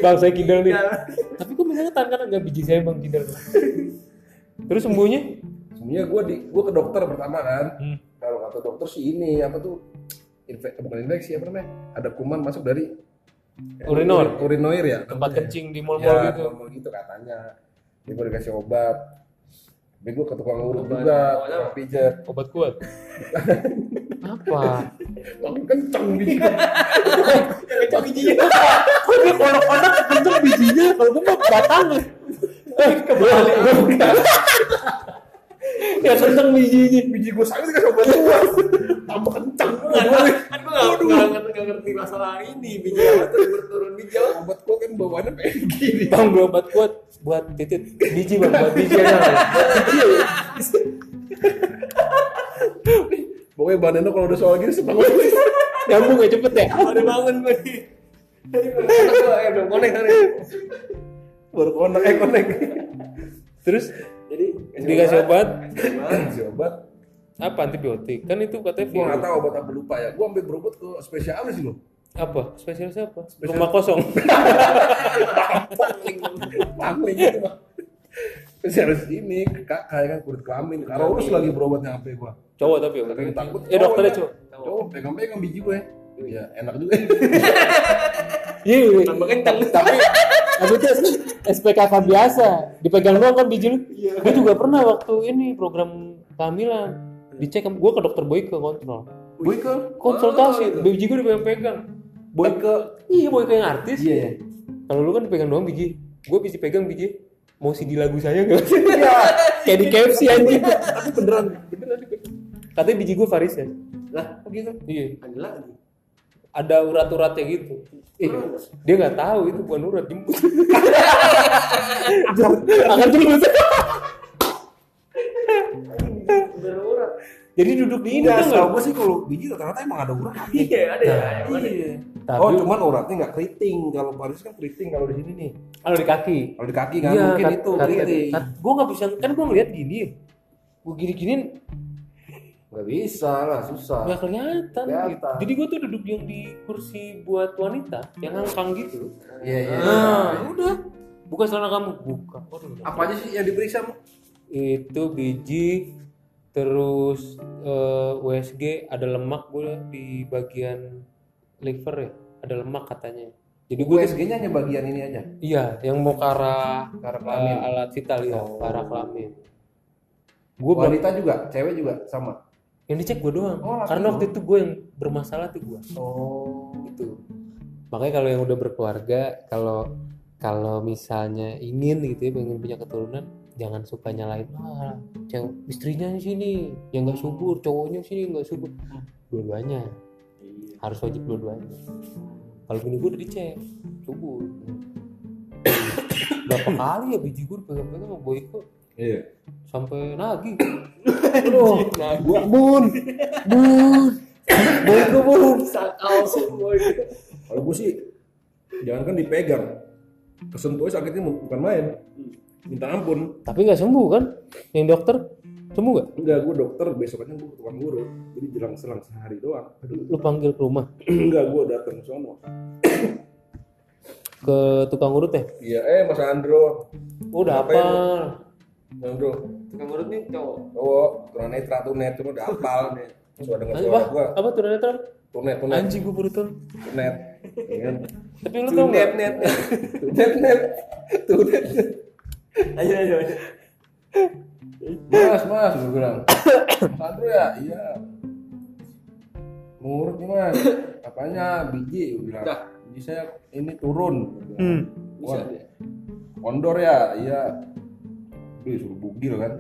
bang saya kidal nih. Tapi kok misalnya tangan kanan nggak biji saya bang kidal. Terus sembuhnya? Sebenarnya gue di gue ke dokter pertama kan. Hmm. Kalau kata dokter sih ini apa tuh infeksi bukan infeksi apa namanya? Ada kuman masuk dari Urinor. urinoir ya. Tempat kencing di ya, mall-mall gitu. mall gitu katanya. Dia gue dikasih obat. Tapi gue ke tukang urut juga, tukang pijat. Obat kuat. Apa? Makin kenceng biji. Kencang bijinya. Kok dia konak-konak kenceng bijinya? Kalau gue mah batang. Eh, kebalik. Ya kenceng bijinya. biji gue sakit dikasih obat kuat. Tambah kenceng. Kan gue nggak ngerti masalah ini biji apa turun turun biji. Obat kuat kan bawaannya pengen gini. Bang beli obat kuat buat titit biji bang buat biji aja. Ya. Pokoknya badannya kalau udah soal gini sebangun. Nyambung ya cepet ya. Ada bangun gue nih. Tadi belum konek gue, eh konek. Baru eh konek. Terus dikasih obat Kasih obat. apa antibiotik? Kan itu katanya Gue nggak virus. tahu obat apa lupa ya. Gue ambil berobat ke spesialis loh. Apa? Spesialis apa? Rumah kosong. Pangling gitu mah. Spesialis ini kakak kan kulit kelamin. Karena urus lagi berobatnya sampai gue. Cowok tapi ya. Saking takut. Eh dokternya cowok. cowok. Cowok pegang-pegang biji gue. Ya enak juga. Iya, iya. tambah kencang. tapi tapi itu SPKK biasa dipegang doang kan biji lu gue juga pernah waktu ini program kehamilan dicek gue ke dokter Boyke kontrol Boyke. konsultasi biji gue dipegang-pegang Boyke iya Boyke yang artis Iya ya. kalau lu kan pegang doang biji gue bisa pegang biji mau CD lagu saya nggak Iya. kayak di KFC anjing Tapi beneran. beneran dipegang katanya biji gue varis ya Lah, Begitu. iya ada lagi. Ada urat-uratnya gitu eh, dia nggak tahu itu bukan urat jemput akan jemput Berurat. jadi duduk di ini Enggak, kan setahu gue sih kalau biji rata-rata emang ada urat. Iya, ada ya. Iya. Tapi- Oh, cuman uratnya nggak keriting. Kalau Paris kan keriting kalau di sini nih. kalau di kaki Kalau di kaki kan mungkin itu keriting. gue nggak bisa kan gue ngeliat gini gue gini gini Nggak bisa lah, susah. nggak kelihatan Kelihatan. gitu. jadi gue tuh duduk yang di kursi buat wanita yang ngangkang gitu Iya, iya. nah udah buka celana kamu buka Waduh. Apa aja sih yang diperiksa? Mo? itu biji terus eh, USG ada lemak gue di bagian liver ya ada lemak katanya jadi gue USG nya hanya bagian ini aja iya yang mau ke arah ke arah kelamin alat vital ya Oh. ke arah kelamin gue berapa wanita juga cewek juga sama yang dicek gue doang. Oh, karena waktu itu gue yang bermasalah tuh gue oh. Itu makanya kalau yang udah berkeluarga kalau kalau misalnya ingin gitu ya pengen punya keturunan jangan suka nyalain ah cewek istrinya di sini yang nggak subur cowoknya sini nggak subur. Dua-duanya. Harus wajib dua-duanya. Kalau gini gue udah dicek subur. Berapa kali ya biji gue pegang-pegang sama Boyko iya. Sampai nagih Aduh, gua bun, bun, bun. sakau boy Kalau gua sih, jangan kan dipegang. Kesentuhnya sakitnya bukan main. Minta ampun. tapi nggak sembuh kan yang dokter sembuh gak? Enggak, gua dokter besokannya gua ke tukang urut. Jadi jelang selang sehari doang. Aduh, lu panggil ke rumah enggak gua datang ke sono. ke tukang urut ya Iya, eh Mas Andro. udah apa Mas Andro, tukang urut nih cowok cowok, tunanetra tunet, cuma udah hafal nih. Suara dengar apa suara gua. apa tuh netral Tunet, tunet, anjing gue baru tahu tunet. Iya kan? tapi lu tau nggak net, tunet, net, tunet. ayo ayo ayo Mas, mas, gue bilang. Mas Andro ya? Iya. Ngurut nih mas. Apanya? Biji, gue bilang. Dah. Biji saya ini turun. Gua. Hmm. bisa Kondor ya? Iya. Duh, suruh bugil kan.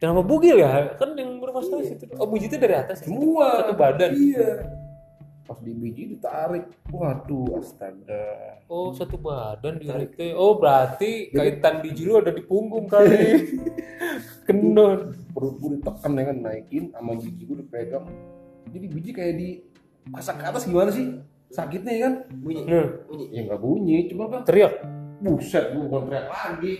kenapa bugil ya kan yang bermasalah situ oh bujitnya dari atas ya? Semua. satu badan Iya. Pas di biji ditarik. Waduh, astaga. oh satu badan diriknya oh berarti kaitan biji lu ada di punggung kali kendor Perut gue ditekan ya kan, naikin sama biji gue dipegang. Jadi biji kayak di pasak ke atas gimana sih? Sakitnya ya kan? bunyi nah bunyi Ya nggak bunyi, cuma kan teriak Buset, gue bukan teriak lagi.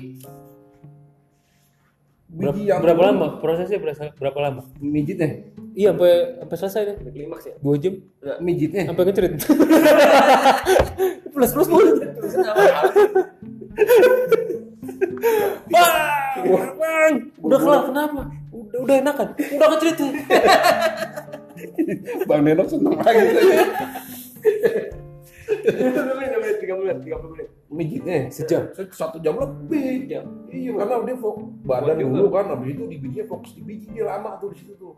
Berapa, Biji yang berapa lama prosesnya? Berapa, berapa lama? Mijitnya, iya sampai sampai selesai deh. Udah klimaks ya? Dua jam. Mijitnya. sampai ngecerit plus plus plus. Bang bang. Udah kelar kenapa? Udah udah enakan. Udah ngecerit tuh Bang Nenok seneng lagi. tiga menit tiga menit tiga puluh menit Mijitnya Sejam? Satu jam lebih. Jam. Iya, karena dia fokus badan juga. dulu kan, habis itu di bijinya fokus di biji dia lama tuh di situ tuh.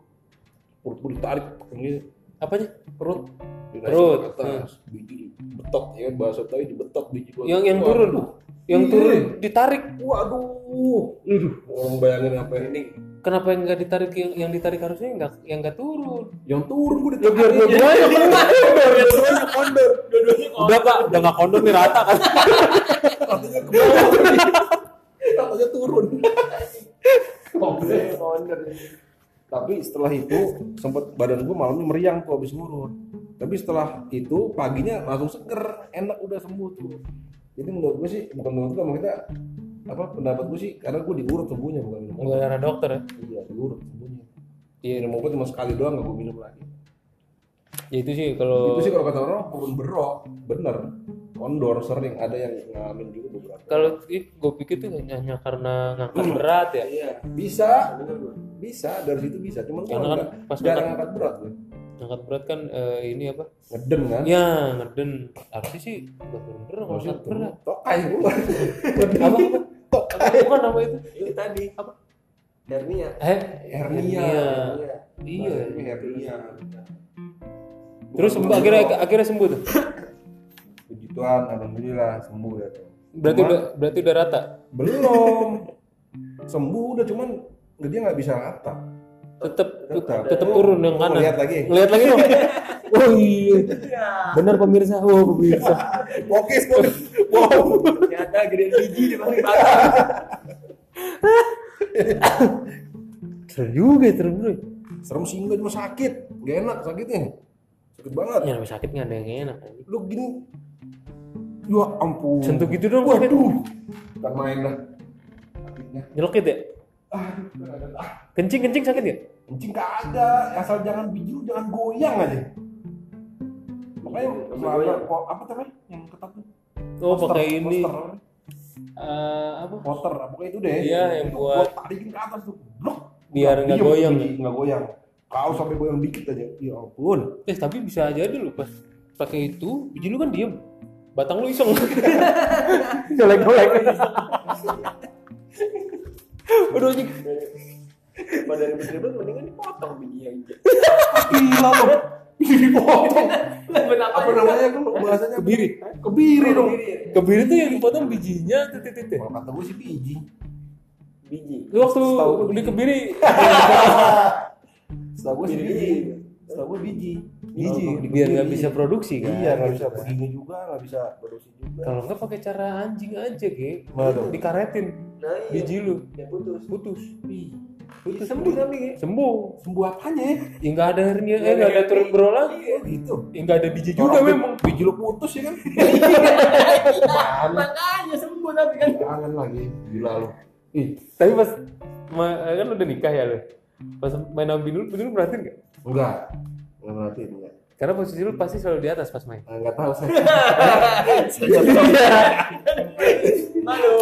Perut gue ditarik, ini apanya perut. Perut, atas, biji betot ya kan bahasa tadi dibetot biji gua. yang yang turun yang Iya. turun ditarik Waduh, Aduh, orang bayangin apa ya? ini kenapa yang nggak ditarik yang yang ditarik harusnya nggak yang nggak turun Yang turun gue ditarik. biar dua-duanya dua-duanya kondor udah pak udah nggak kondor nih rata kan Katanya ke bawah. Katanya turun. Tapi setelah itu sempat badan gue malamnya meriang tuh habis ngurut. Tapi setelah itu paginya langsung seger, enak udah sembuh tuh. Jadi menurut gue sih bukan menurut gue, kita apa pendapat gue sih karena gue diurut sembuhnya bukan minum obat. ada dokter ya Iya diurut sembuhnya. iya Minum obat cuma sekali doang gak gue minum lagi. ya itu sih kalau Itu sih kalau kata orang turun berok, bener. Kondor sering ada yang ngalamin juga beberapa. kalau gue pikir tuh hanya karena ngangkat berat ya iya Bisa, bener bisa dari situ bisa. Cuman gue Karena kan enggak pas jarang makan- angkat berat gue. Ngangkat berat kan eh, ini apa? Ngeden kan. ya ngeden. Harusnya sih nggak turun berat kalau Maksudnya ngangkat berat. Tokai gue. apa apa? Apa- bukan apa itu? Itu tadi. Apa? Hernia. Eh? Hernia. iya. Iya, iya hernia. terus sembuh akhirnya akhirnya sembuh tuh? Puji Tuhan, alhamdulillah sembuh ya. tuh. berarti udah berarti udah rata? Belum. Sembuh udah cuman dia nggak bisa rata. Tetep Tetap. tetep turun yang kanan Lihat lagi. lihat lagi dong oh iya benar pemirsa oh pemirsa Oke, oke. Wow. ternyata gedean biji di paling batang serem juga serem juga Serem sih enggak cuma sakit. Gak enak sakitnya. Sakit banget. ya namanya sakit nggak ada yang enak Lu gini. Ya ampun. sentuh gitu dong Waduh. Bukan main lah. Sakitnya. nyelokit ya. Ah, kencing kencing sakit ya kencing kagak. Asal jangan biji lu jangan goyang aja. Makanya apa namanya yang ketat tuh? oh Poster, pakai ini poster. eh, apa Potter, pokoknya itu deh. Iya, yang Itu buat- tarikin ke atas tuh. Blok. Biar nggak goyang Nggak goyang. Kau sampai goyang dikit aja. Ya ampun. eh tapi bisa jadi lu pas pakai itu biji lu kan diem batang lu iseng jelek jelek udah anjing pada ribet-ribet mendingan dipotong biji aja Gila lo. Dipotong. Apa namanya kalau bahasanya? kebiri Kebiri dong. kebiri tuh yang dipotong bijinya titik titik Kalau kata gue sih biji. biji lu waktu beli kebiri Setahu gue sih biji. Setahu gue biji. Biji. biar nggak bisa produksi kan? Iya, nggak bisa begini juga, nggak bisa produksi juga. kalau nggak pakai cara anjing aja ge. Tuh? dikaretin nah iya. biji lu. Ya putus. Putus. Putus sembuh tapi ya sembuh. Sembuh apanya ya? ya nggak ada hernia eh nggak ada turun bro lagi Oh gitu. ya nggak ada biji juga memang Biji lu putus ya kan? makanya sembuh tapi kan? Jangan lagi. Gila lu. Ih, tapi pas ma- kan udah nikah ya lu? Pas main sama bini lu bini lu perhatiin nggak Enggak. Enggak berarti enggak. karena posisi lu pasti selalu di atas pas main Ah, Enggak tahu saya. malu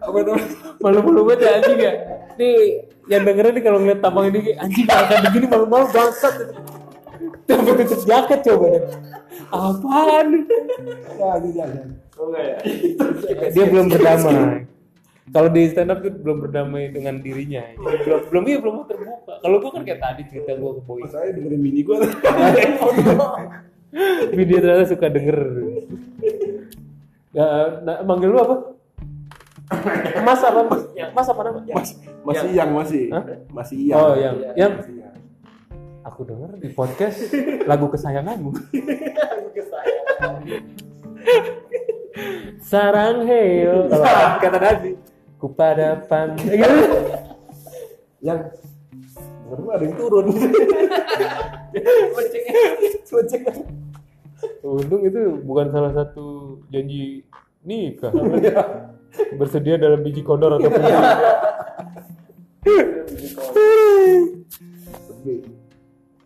Apa namanya? malu-malu banget ya anjing ya nih yang dengerin nih kalau ngeliat tampang ini anjing akan begini malu-malu bangsat Coba tutup jaket coba deh apaan Jangan, jangan. oh enggak ya dia belum berdamai kalau di stand up tuh belum berdamai dengan dirinya Jadi belum belum iya belum mau terbuka kalau gua kan kayak tadi cerita gua ke boy Saya dengerin bini gue. Video ternyata suka denger. Ya, nah, manggil lu apa? Mas apa? Mas apa nama? Mas, masih yang masih. Hah? Masih yang. Oh, yang, yang aku denger di podcast lagu kesayanganmu. Sarang heyo. Kata Nabi. Kupada pan. Yang baru ada yang turun. Untung itu bukan salah satu janji nikah. Bersedia dalam biji kondor atau putih.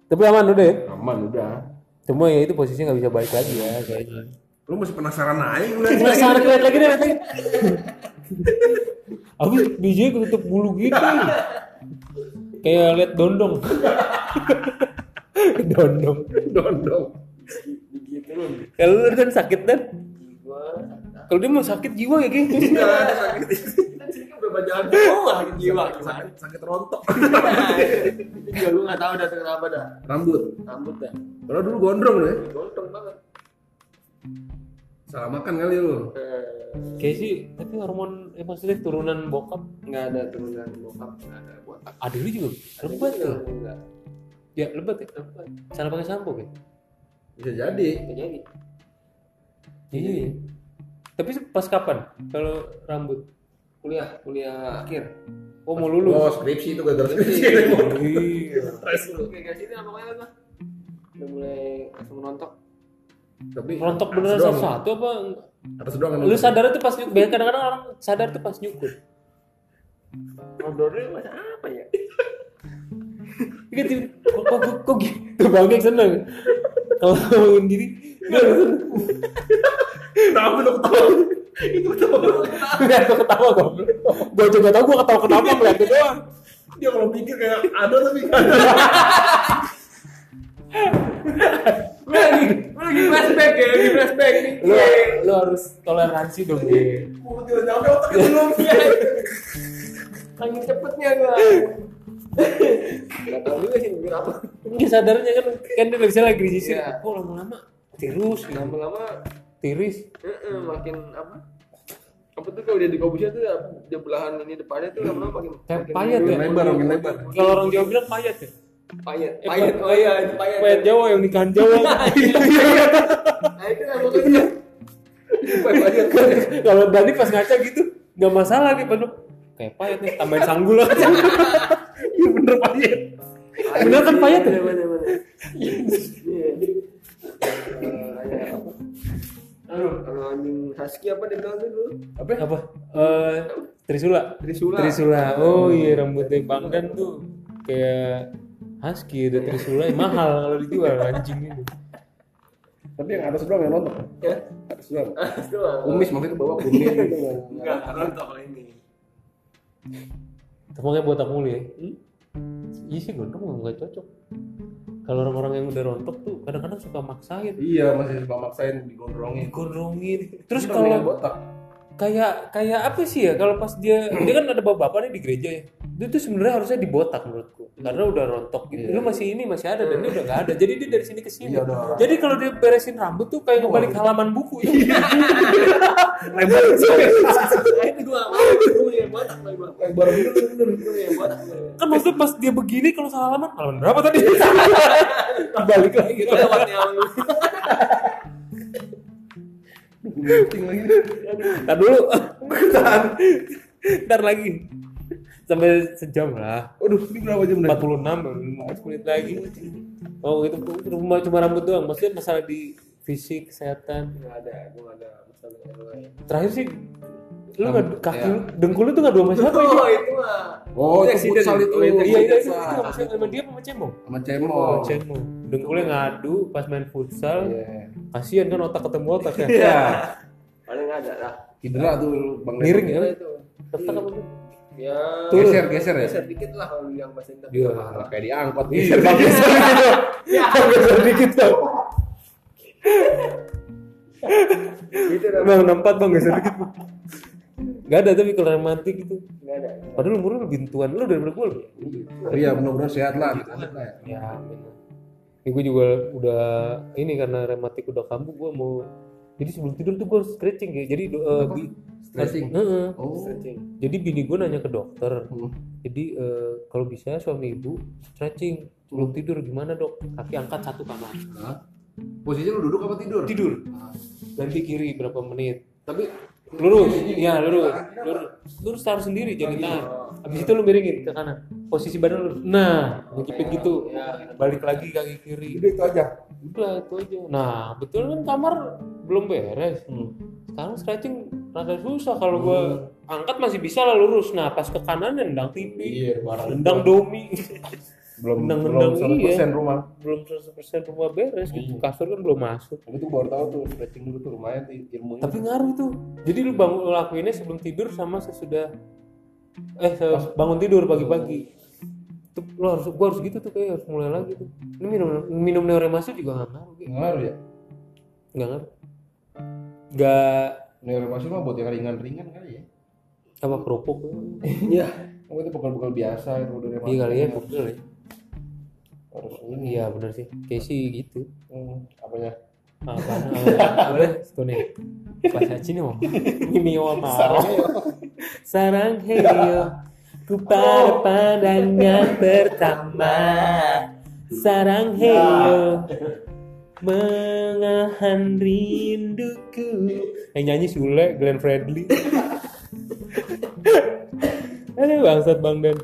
Tapi aman udah ya. Aman udah. Cuma ya itu posisinya nggak bisa balik lagi ya kayaknya. Lu masih penasaran aja Penasaran lihat lagi deh lagi. Aku bijinya ketutup bulu gitu. Kayak lihat dondong. dondong. Dondong. begitu Kalau lu kan sakit kan? Kalau dia mau sakit jiwa ya kayak kan sini kan berapa jalan doang sakit jiwa gimana Sakit, sakit rontok. juga lu nggak tahu dah kenapa dah Rambut. rambut dah Kalau dulu gondrong lu ya. gontong banget Salah makan kali lu. Eh, Kayak sih, tapi hormon eh, maksudnya turunan bokap nggak ada turunan bokap nggak ada buat ada lu juga lebat tuh. enggak Ya lebat ya. lebat Salah pakai sampo kan? Bisa jadi. nggak jadi Iya. Tapi pas kapan? Kalau rambut? kuliah kuliah akhir Oh mau lulus. Oh, skripsi itu gara-gara skripsi. Iya. stres lu kayak gini apa kayak apa udah mulai langsung menontok Tapi Rontok beneran atas doang. satu-satu apa? Atas doang kan. Lu sadar itu pas nyukur. Kadang-kadang orang sadar tuh pas nyukur. ngobrolnya macam apa ya Iya tiba kok kok kok, gitu bang yang seneng. Kalau ngomongin diri. Kenapa lu ketawa? Itu ketawa. Gua ketawa goblok. Gua juga tau gua ketawa kenapa itu doang. Dia kalau pikir kayak ada tapi. Lu lagi lu lagi flashback ya lagi flashback nih Lu lu harus toleransi dong, Ge. Gua tidak nyampe otaknya belum. lagi cepetnya gua nggak tahu juga sih mikir apa Mungkin sadarnya kan kan dia bisa lagi di sisi. Iya. Kok lama-lama tirus gitu. lama-lama Tiris. eh, makin apa apa tuh kalau dia di kobusnya tuh dia belahan ini depannya tuh lama-lama makin Kayak makin payat ya? Lebar, makin lebar. Kalau orang Jawa bilang payat ya. Payat Eh, payat pa- oh iya itu payat Payat Jawa yang nikahan Jawa. nah itu lah pokoknya payat Kalau Dani pas ngaca gitu nggak masalah gitu penuh. Kayak payat nih, tambahin sanggul aja. Iya bener payat. Bener kan payat ya? bener bener iya kalau anjing husky apa dia bilang dulu? Apa? Apa? Eh Trisula. Trisula. Trisula. Oh iya rambutnya Bangdan tuh kayak husky udah Trisula mahal kalau dijual anjing itu. Tapi yang atas doang yang nonton. Ya. Atas doang. Itu lah. Kumis maksudnya ke bawah kumis. Enggak, nonton kalau ini. Tepungnya botak mulu ya. iya sih gondrong nggak cocok kalau orang-orang yang udah rontok tuh kadang-kadang suka maksain Iya masih suka maksain digondrongin. digondrongin terus kalau botak. Kayak kayak apa sih ya kalau pas dia dia kan ada bapak-bapak nih di gereja ya. Dia tuh sebenarnya harusnya dibotak menurutku. Karena udah rontok gitu. Lu masih ini masih ada dan dia udah nggak ada. Jadi dia dari sini ke sini. Iya, udah. jadi kalau dia beresin rambut tuh kayak kembali ke halaman buku. Ya lebar. Ini gua nggak mau, gua yang botak kan maksudnya pas dia begini kalau salah halaman halaman berapa tadi? Balik lagi. Itu lewat Lagi. Ntar dulu. Tahan. Ntar lagi. Sampai sejam lah. Waduh, ini berapa jam dah? 46 baru 15 menit lagi. Oh itu cuma cuma rambut doang. Maksudnya masalah di fisik kesehatan. Nggak ada, gua nggak ada masalah. Terakhir sih lu nggak kaki ya. dengkul lu tuh nggak dua sama siapa Oh ini itu mah. Oh, itu futsal itu. Oh, itu iya iya itu itu nggak maksudnya sama dia sama cemong Sama cemong. oh cemong dengkulnya ngadu pas main futsal Iya. kasihan kan otak ketemu otak ya Iya. Paling nggak ada lah. Cedera tuh Bang miring ya Itu. Retak apa tuh Ya. Turun. Geser, geser ya. Geser dikit lah kalau yang bahasa Indah. Iya. Kayak diangkot Iya, geser. bang geser dikit. Bang geser dikit. Gitu dah. Bang nempat bang geser dikit. Gak ada tapi kalau romantik itu. Nggak ada. Padahal umur lu lebih tuan lu daripada gue. lu. Iya, mudah-mudahan sehat lah. Gitu. Ya. Ya amin. Ini gue juga udah ini karena rematik udah kambuh gue mau jadi sebelum tidur tuh gue harus stretching ya. Jadi uh, bi- Stretching? Heeh. Oh. Jadi bini gue nanya ke dokter. Hmm. Jadi eh, kalau bisa suami ibu stretching sebelum tidur gimana dok? Kaki angkat satu kanan. Hah? Posisinya lu duduk apa tidur? Tidur. Ah. Ganti kiri berapa menit. Tapi lurus. Ya lurus. Lurus lurus taruh sendiri jangan tahan. habis itu lu miringin ke kanan. Posisi badan lurus nah ngejepit gitu. balik lagi kaki kiri. Udah itu aja. udah itu aja. Nah betul kan kamar belum beres. Sekarang stretching rada susah. Kalau gua angkat masih bisa lah lurus. Nah pas ke kanan nendang TV Iya, nendang domi belum Nendang-nendang, belum 100% iya. rumah. belum 100% rumah beres gitu kasur kan belum masuk Tapi tuh baru tahu tuh stretching dulu tuh lumayan tuh ilmunya. tapi ngaruh tuh jadi lu bangun lu lakuinnya sebelum tidur sama sesudah eh bangun tidur pagi-pagi tuh lu harus gua harus gitu tuh kayak harus mulai lagi tuh ini minum minum neuremasi juga nggak ngaruh gitu. ngaruh ya. nggak ngaruh nggak Neuromasi mah buat yang ringan-ringan kali ya. apa kerupuk Iya. Oh itu bekal-bekal biasa itu udah iya kali ya ya Harus ini. iya bener sih. Kayak sih gitu. Hmm, apanya? apa boleh nih bahasa Cina mau mimi wa mau sarang heyo ku pada pandangan pertama. Sarang heyo mengahan rinduku. Yang nyanyi Sule Glenn Fredly. Ada bangsat bang Dan.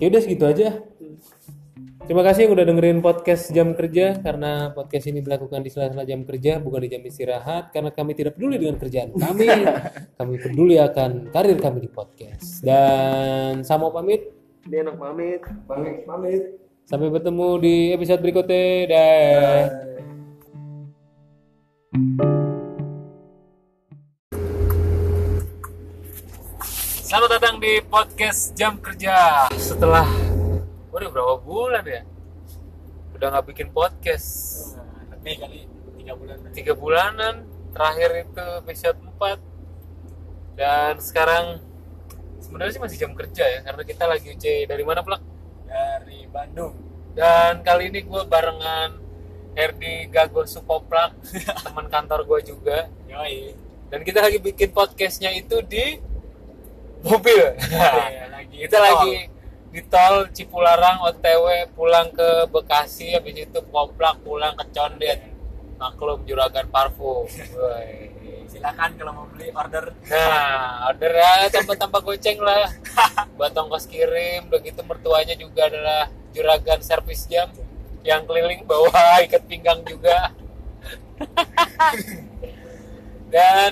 Ya udah segitu aja Terima kasih yang udah dengerin podcast jam kerja karena podcast ini dilakukan di sela-sela jam kerja bukan di jam istirahat karena kami tidak peduli dengan kerjaan kami. kami peduli akan karir kami di podcast. Dan sama pamit Dia enak pamit. Pamit, pamit. sampai bertemu di episode berikutnya. Dah. Selamat datang di podcast jam kerja. Setelah waduh berapa bulan ya? Udah nggak bikin podcast. Lebih kali tiga bulan. tiga bulanan terakhir itu episode 4 dan sekarang sebenarnya sih masih jam kerja ya karena kita lagi UC dari mana plak Dari Bandung. dan kali ini gue barengan Herdi Gago Supoplak teman kantor gue juga Yoi. dan kita lagi bikin podcastnya itu di mobil Iya, lagi kita lagi di tol Cipularang OTW pulang ke Bekasi habis itu Poplak pulang ke Condet maklum juragan parfum. Silakan kalau mau beli order. Nah, order ya tanpa-tanpa goceng lah. Buat ongkos kirim, udah gitu mertuanya juga adalah juragan servis jam yang keliling bawa ikat pinggang juga. Dan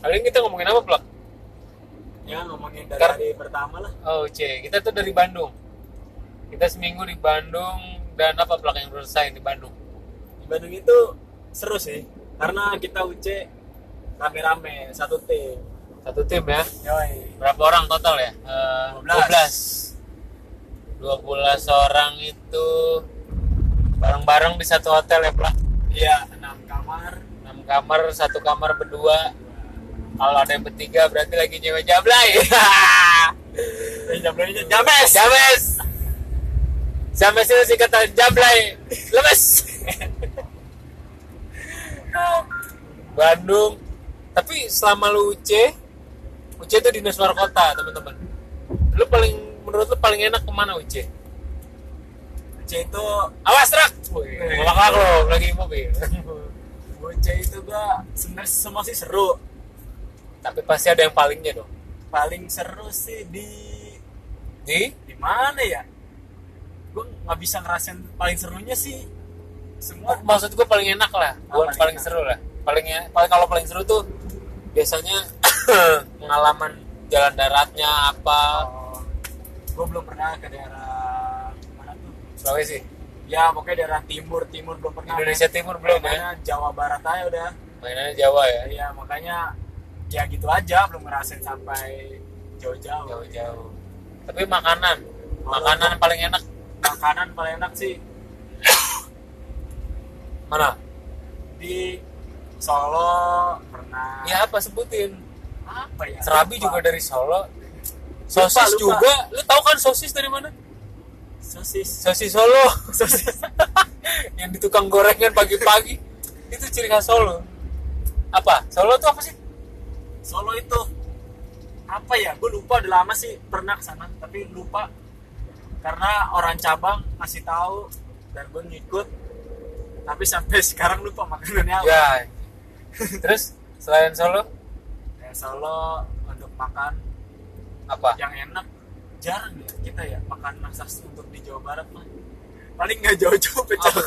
kali ini kita ngomongin apa, Plak? Ya ngomongin dari Kar- hari pertama lah. Oh, C. Kita tuh dari Bandung. Kita seminggu di Bandung dan apa Plak yang selesai di Bandung? Di Bandung itu seru sih. Karena kita UC rame-rame satu tim. Satu tim ya. Yoi. Berapa orang total ya? Eh, 12. 12. 12 orang itu bareng-bareng di satu hotel ya Plak iya enam kamar 6 kamar satu kamar berdua kalau ada yang bertiga berarti lagi nyewa jablay. Jamnya james. James. James itu singkatan jablay. Lemes. Bandung. Tapi selama lu UC UC itu dinas luar kota teman-teman. Lu paling menurut lu paling enak ke mana UC C? Itu awas truk ngelak lo lagi mobil. Bocah itu gua sebenarnya semua sih seru tapi pasti ada yang palingnya dong. Paling seru sih di di? Di mana ya? Gue nggak bisa ngerasain paling serunya sih semua. Maksud gue paling enak lah. Oh, bukan paling paling, enak. seru lah. Palingnya paling kalau paling seru tuh biasanya pengalaman jalan daratnya apa. Gue belum pernah ke daerah mana tuh? Sulawesi ya pokoknya daerah timur timur belum pernah. Indonesia Timur belum ya? Jawa Barat aja udah. Mainannya Jawa ya? Iya makanya ya gitu aja belum ngerasain sampai jauh-jauh. jauh-jauh. Tapi makanan makanan paling enak. Makanan paling enak sih. Mana? Di Solo pernah. ya apa? Sebutin. Apa ya? serabi Lupa. juga dari Solo. Sosis lupa. juga. Lu tahu kan sosis dari mana? Sosis. sosis Solo. Sosis. Yang di tukang gorengan pagi-pagi. Itu ciri khas Solo. Apa? Solo tuh apa sih Solo itu apa ya? Gue lupa udah lama sih pernah ke sana tapi lupa. Karena orang cabang ngasih tahu dan gue ngikut. Tapi sampai sekarang lupa makanannya apa. ya. Terus selain Solo? Ya, Solo untuk makan apa? yang enak jarang ya kita ya makan masak untuk di Jawa Barat mah. Paling nggak jauh-jauh pecel. Apa?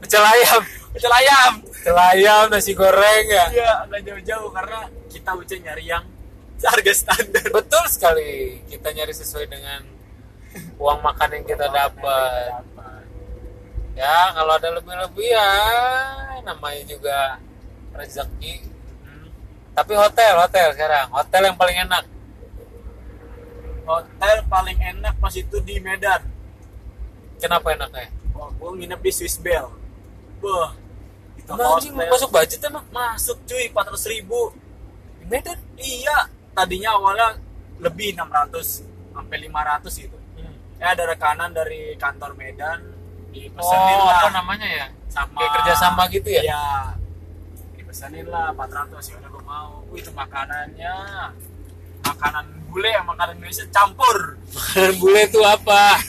pecel ayam pecel ayam. Pecel ayam nasi goreng ya. Iya nggak jauh-jauh karena kita uce nyari yang harga standar. Betul sekali. Kita nyari sesuai dengan uang makan yang kita dapat. ya kalau ada lebih-lebih ya namanya juga rezeki. Hmm. tapi hotel hotel sekarang. Hotel yang paling enak. Hotel paling enak pas itu di Medan. Kenapa enaknya? Wah, gue nginep di Swiss Bell. Wah, anjing masuk budget emang? Masuk cuy 400 ribu. Di Medan? Iya tadinya awalnya lebih 600 sampai 500 gitu. Ya ada rekanan dari kantor Medan dipesenin oh lah. apa namanya ya? Sama kayak kerjasama gitu ya? Iya. Dipesenin lah 400 ya udah gue mau. Wih, itu makanannya. Makanan bule yang makanan Indonesia campur. makanan bule itu apa?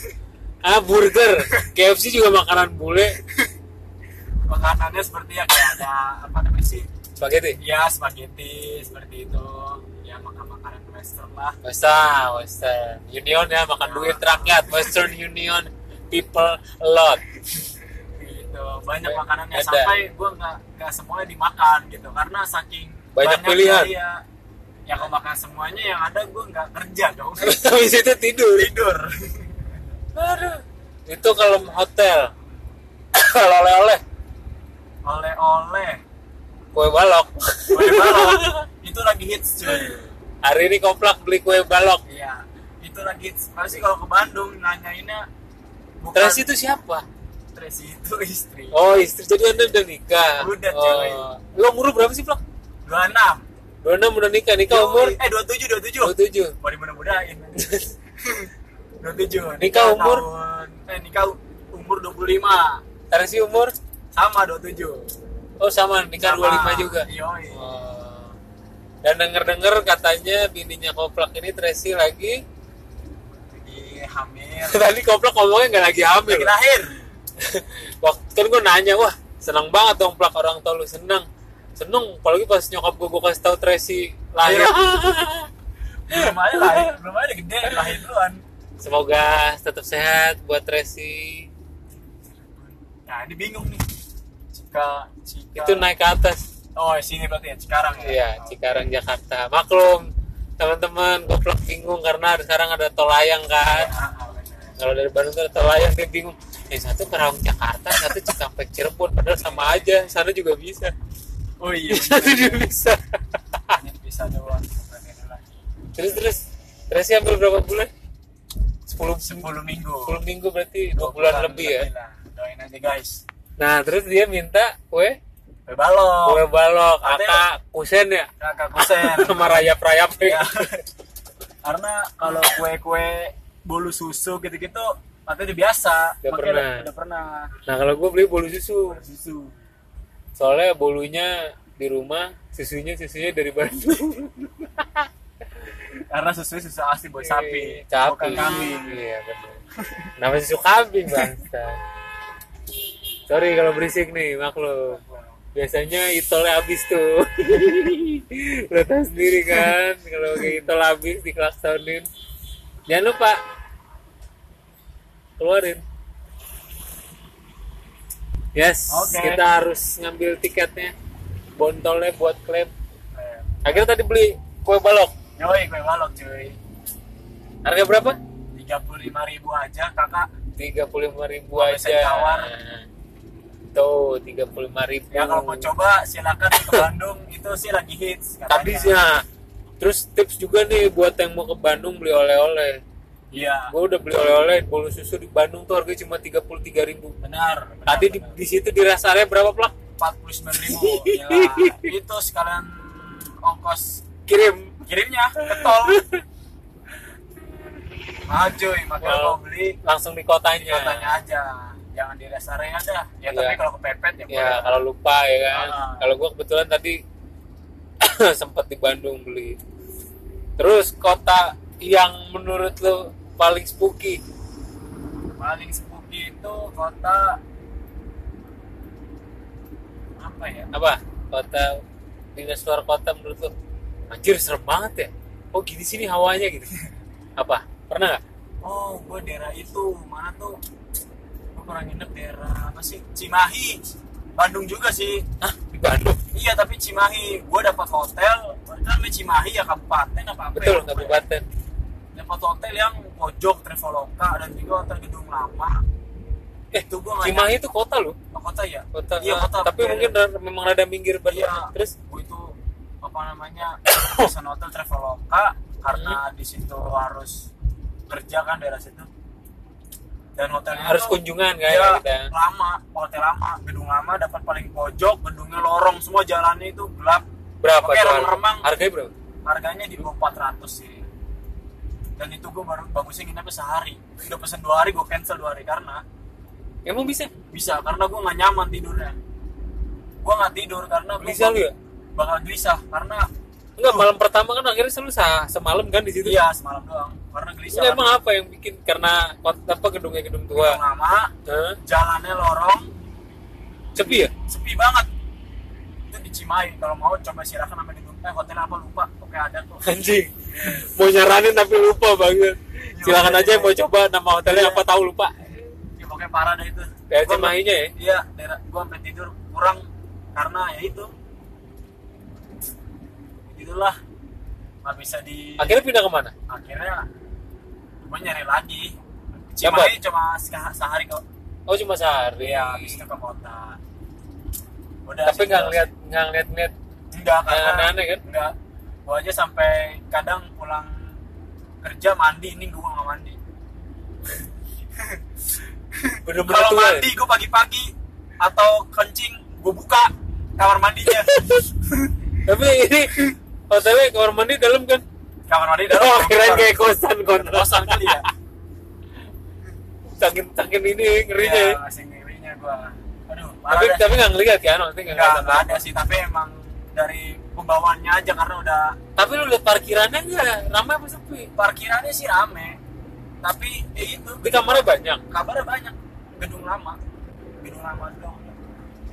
Ah burger. KFC juga makanan bule Makanannya seperti ya kayak ada apa namanya sih? spaghetti Ya spaghetti seperti itu. Ya makan makanan western lah. Western, Western Union ya makan duit rakyat Western Union people a lot Gitu. Banyak Ba- makanannya ada. sampai gue nggak nggak semuanya dimakan gitu karena saking Banyak banyaknya pilihan. Ya, ya kalau makan semuanya yang ada gue nggak kerja dong. habis itu tidur Tidur. Aduh. itu kalau hotel kalau oleh-oleh Oleh-oleh. kue balok Kue balok itu lagi hits cuy. hari ini koplak beli kue balok Iya, itu lagi hits. Pasti kalau ke Bandung nanyainnya bukan Tracy itu siapa Tracy itu istri. oh istri jadi anda udah nikah Udah, oh. cuy. lo umur berapa sih plak 26. dua enam udah nikah nikah umur eh 27 dua 27. tujuh Mau dimudah-mudahin. 27. Nikah umur? tahun, eh nikah umur 25. Tracy umur Sama 27. oh sama nikah dua lima juga Yoi. Oh. Dan denger-denger katanya bininya Koplak ini Tracy lagi Lagi hamil. Tadi Koplak ngomongnya nggak lagi hamil Lagi lahir. Waktu kan gue nanya Wah seneng banget dong Plak orang tua lu seneng Seneng apalagi pas nyokap gue gue kasih tau Tracy lahir belum aja lahir, belum aja gede lahir duluan. Semoga tetap sehat buat Tracy Nah, ini bingung nih. Cika, Cika. Itu naik ke atas. Oh, sini berarti ya, sekarang ya. Iya Cikarang Jakarta. Maklum teman-teman Koplak bingung karena sekarang ada tol layang kan? Bener. kalau dari Bandung ada tol layang dia bingung. Yang satu Karawang Jakarta satu Cikampek Cirebon. Padahal sama aja sana juga bisa. Oh iya, satu juga bisa. Bisa doang. Terus terus. Tracy ambil berapa bulan? 10 10 10 minggu. 10 minggu berarti 2 bulan, lebih ya? lah. doain aja guys nah terus dia minta kue? Kue balok. Kue balok aka kusen ya? Kakak kusen. Sama rayap-rayap Iya. ya. karena kalau kue-kue bolu susu gitu-gitu katanya udah biasa. Udah Makanya pernah. udah pernah. Nah kalau gue beli bolu susu. Susu. Soalnya bolunya di rumah susunya susunya dari Bandung. Karena susu susu asli buat sapi Capi. bukan kambing. Iya benar nama susu kambing bangsa sorry kalau berisik nih maklum. Biasanya itolnya habis tuh. Lo tau sendiri kan kalau kayak itol habis diklaksonin. Jangan lupa keluarin. Yes Oke. kita harus ngambil tiketnya bontolnya buat klaim. Akhirnya tadi beli kue balok. Yoi kue balok cuy. Harga berapa? 35.000 ribu aja kakak. Tiga puluh lima ribu Kalau aja. tawar. Tuh tiga puluh lima ribu. Ya kalau mau coba silakan ke Bandung. Itu sih lagi hits katanya. habisnya. Terus tips juga nih buat yang mau ke Bandung beli oleh-oleh. Iya. Gue udah beli oleh-oleh bolu susu di Bandung tuh harganya cuma tiga puluh tiga ribu. Benar, benar tadi di, benar. di situ di rest area berapa plak 49 ribu. Itu sekalian ongkos. Kirim. Kirimnya ke tol cuy makanya Wow. mau beli. langsung di di kotanya kotanya aja jangan di rest area dah. Ya Iya. tapi kalau kepepet ya, ya boleh. kalau lupa ya kan. Ah. kalau gue kebetulan tadi sempat di Bandung beli. Terus kota yang menurut lo paling spooky? Paling spooky itu kota apa ya? Apa? Kota dinas luar kota menurut lo anjir serem banget ya. Oh gini sini hawanya gitu. Apa? Pernah nggak? Oh gue daerah itu. Mana tuh pernah nginep daerah apa sih? Cimahi. Bandung juga sih. Hah? di Bandung? Iya tapi Cimahi. Gue dapat hotel. Namanya Cimahi ya kabupaten apa apa betul ya? kabupaten. Dapat hotel yang pojok Traveloka dan juga hotel gedung lama. Eh itu gue Cimahi itu kota loh. Nyangka- kota ya? Kota, iya ah, kota. tapi mungkin ra- memang rada minggir banget. Iya. Terus? Gue itu apa namanya pesan hotel Traveloka karena Hmm. di situ harus kerja kan daerah situ dan hotelnya harus tuh, kunjungan kan ya, kita. lama. Hotel lama gedung lama dapat paling pojok gedungnya lorong semua jalannya itu gelap. Berapa Oke, tuh harga? remang-remang. harganya berapa? Harganya di bawah 400 sih. Dan itu gue baru bagusnya nginepnya sehari. Udah pesen dua hari gue cancel dua hari. Karena emang bisa? Bisa karena gue nggak nyaman tidurnya. Gue nggak tidur karena Gelisah lu ya? bakal gelisah. Karena enggak malam pertama kan akhirnya selalu semalam kan di situ. Iya semalam doang. Karena gelisah Enggak, emang apa yang bikin karena apa gedungnya gedung gedung tua lama Hah? jalannya lorong. Sepi ya? Sepi banget. Itu di Cimahi kalau mau coba silakan nama gedung eh hotel apa lupa. Oke ada tuh anjing. Mau nyaranin tapi lupa banget silakan aja yang mau coba nama hotelnya apa tahu lupa. Ya, pokoknya parah deh itu. Daerah Gua- Cimahinya ya? iya daerah gue sampai tidur kurang karena ya itu itulah nggak bisa di akhirnya pindah ke mana akhirnya gue nyari lagi. Cuma seka- sehari kok. Oh cuma sehari. Ya habis itu ke kota. Udah tapi nggak ngeliat nggak ngeliat enggak yang karena aneh-aneh kan? enggak gue aja sampai kadang pulang kerja mandi ini gue nggak mandi. Bener-bener kalau ya? mandi gue pagi-pagi. Atau kencing gue buka kamar mandinya. Tapi ini hotelnya kamar mandi dalam kan kamar mandi dalam oh gua buka. kayak kosan kontrak kosan kali ya saking saking ini ngerinya ya. ngerinya gue aduh tapi tapi nggak ngeliat ya nanti nggak enggak ada sih, tapi emang dari pembawaannya aja karena udah tapi lu lihat parkirannya nggak ramai apa sepi parkirannya sih rame. Tapi ya itu di kamarnya banyak kabarnya banyak. Gedung lama. Gedung lama doang.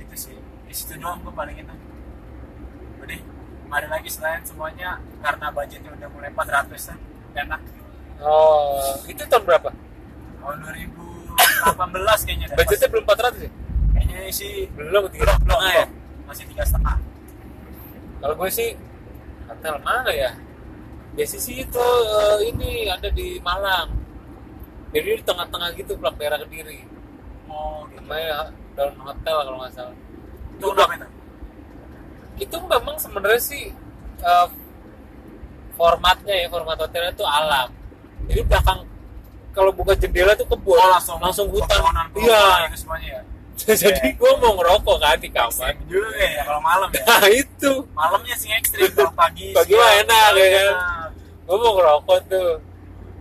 Itu sih. Di situ doang gue paling itu. Kemarin lagi selain semuanya karena budgetnya udah mulai 400 an enak. oh itu tahun berapa Tahun 2018 kayaknya dah. budgetnya belum 400 ya Kayaknya sih belum tiga belum setengah ya masih tiga setengah. kalau gue sih hotel mana ya biasa sih itu eh, ini ada di Malang jadi di tengah-tengah gitu plak daerah kediri Oh, gitu. namanya daun hotel kalau nggak salah Itu itu? Itu memang sebenarnya sih eh, formatnya ya format hotelnya itu alam. Jadi belakang kalau buka jendela tuh kebun. Oh, langsung langsung hutan. iya. itu semuanya ya? Jadi gue mau ngerokok kan di kamar. Ekstrim juga ya kalau malam ya. Nah itu. Malamnya sih ekstrim kalau pagi Pagi mah enak, ya kan? gue mau ngerokok tuh.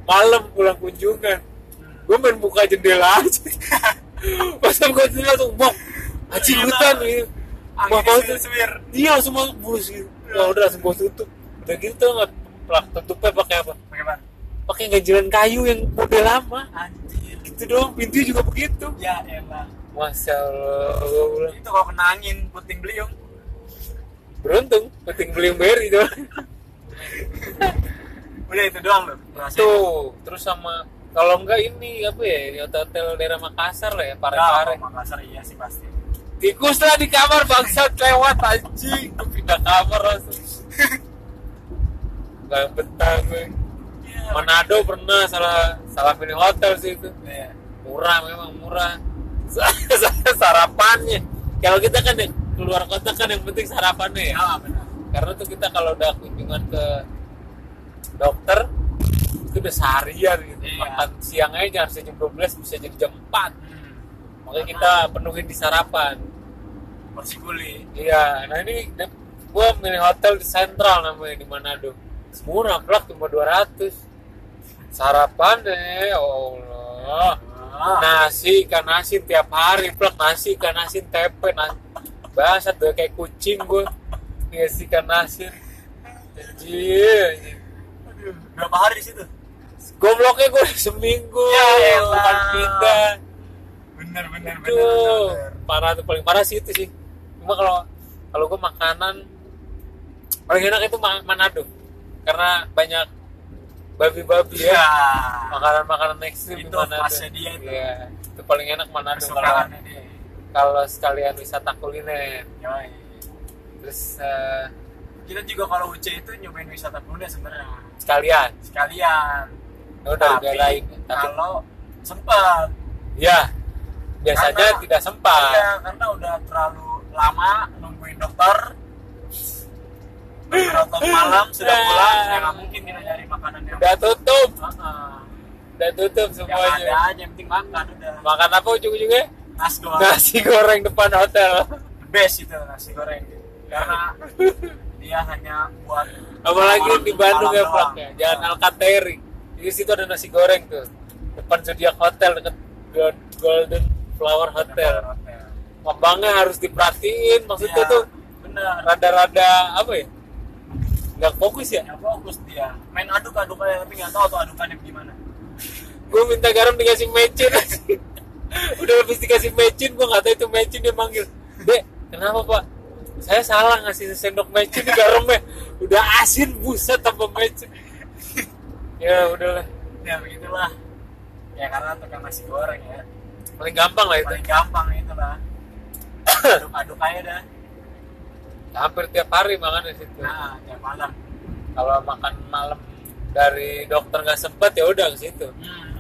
Malam pulang kunjungan. Gue main buka jendela aja. Pas buka jendela langsung bok anjing Enak. hutan gitu Kalau swir-swir. iya langsung masuk bus gitu. Ya udah langsung tutup. Udah gitu tuh nggak plak tutupnya pakai apa? Bagaimana pakai ganjelan kayu yang model lama. Anjir. Gitu doang pintu juga begitu. Ya elah. Masya allah. Itu kalau kena angin puting beliung. Beruntung penting beli beri tuh. Udah itu doang loh tuh terus sama kalau enggak ini apa ya di hotel daerah Makassar lah ya Nah, pare-pare. Makassar iya sih pasti tikus lah di kamar bangsat lewat anjing. Pindah kamar langsung nggak betah gue Manado pernah salah salah pilih hotel sih itu. Iya. murah memang murah. Sarapannya. Kalau kita kan ya, keluar kota kan yang penting sarapannya ya. Benar. karena tuh kita kalau udah kunjungan ke dokter itu udah seharian gitu. Iya. makan siang aja harusnya jam 12 bisa jadi jam 4 Hmm. makanya kita penuhin di sarapan Porsi guli. iya nah ini gue milih hotel di Central namanya di Manado. Murah plak cuma 200 sarapan deh oh Allah. Ah, nasi ikan asin tiap hari plak nasi ikan asin tempe nasi basah tuh kayak kucing gue ngasih ikan asin. Anjir aduh, berapa hari di situ? gobloknya gue seminggu. Ya bukan pindah. Bener bener bener. itu bener. parah tuh paling parah sih itu sih cuma kalau kalau gue makanan paling enak itu Ma- Manado. Karena banyak babi-babi ya. Ya. makanan-makanan ekstrim Itu Manado. khasnya dia itu. Iya, itu paling enak Manado kalau kalau sekalian wisata kuliner. Yoi. terus eh, Kita juga kalau UC itu nyobain wisata kuliner sebenarnya. sekalian. Sekalian. oh, dari Tapi lain. Tapi kalau sempat ya biasanya Karena- tidak sempat Iya, karena udah terlalu lama nungguin dokter. Dokter malam sudah pulang, ya nggak mungkin kita nyari makanan yang udah tutup Heeh. udah tutup yang semuanya ada aja yang penting makan udah. makan apa ujung-ujungnya Nasi goreng, nasi goreng depan hotel the best itu nasi goreng. Karena dia hanya buat apalagi di Bandung ya doang. ya jalan Alkateri di situ ada nasi goreng tuh depan Zodiac Hotel Gold- Golden Flower Hotel Hotel. Ngembangnya harus diperhatiin maksudnya Iya, tuh bener. rada-rada apa ya nggak fokus ya Ya fokus dia. Main aduk-aduk aja tapi nggak tahu tuh adukannya gimana. gue minta garam dikasih mecin udah habis dikasih mecin gue nggak tahu itu mecin dia manggil dek kenapa pak saya salah ngasih sendok mecin di garamnya udah asin buset tanpa mecin ya udahlah Ya begitulah. Ya karena tukang nasi goreng ya. paling gampang lah itu Paling gampang itu lah. Aduk-aduk aja dah. hampir tiap hari makan di situ Nah, tiap malam. kalau makan malam dari dokter nggak sempet ya udah ke situ Hmm.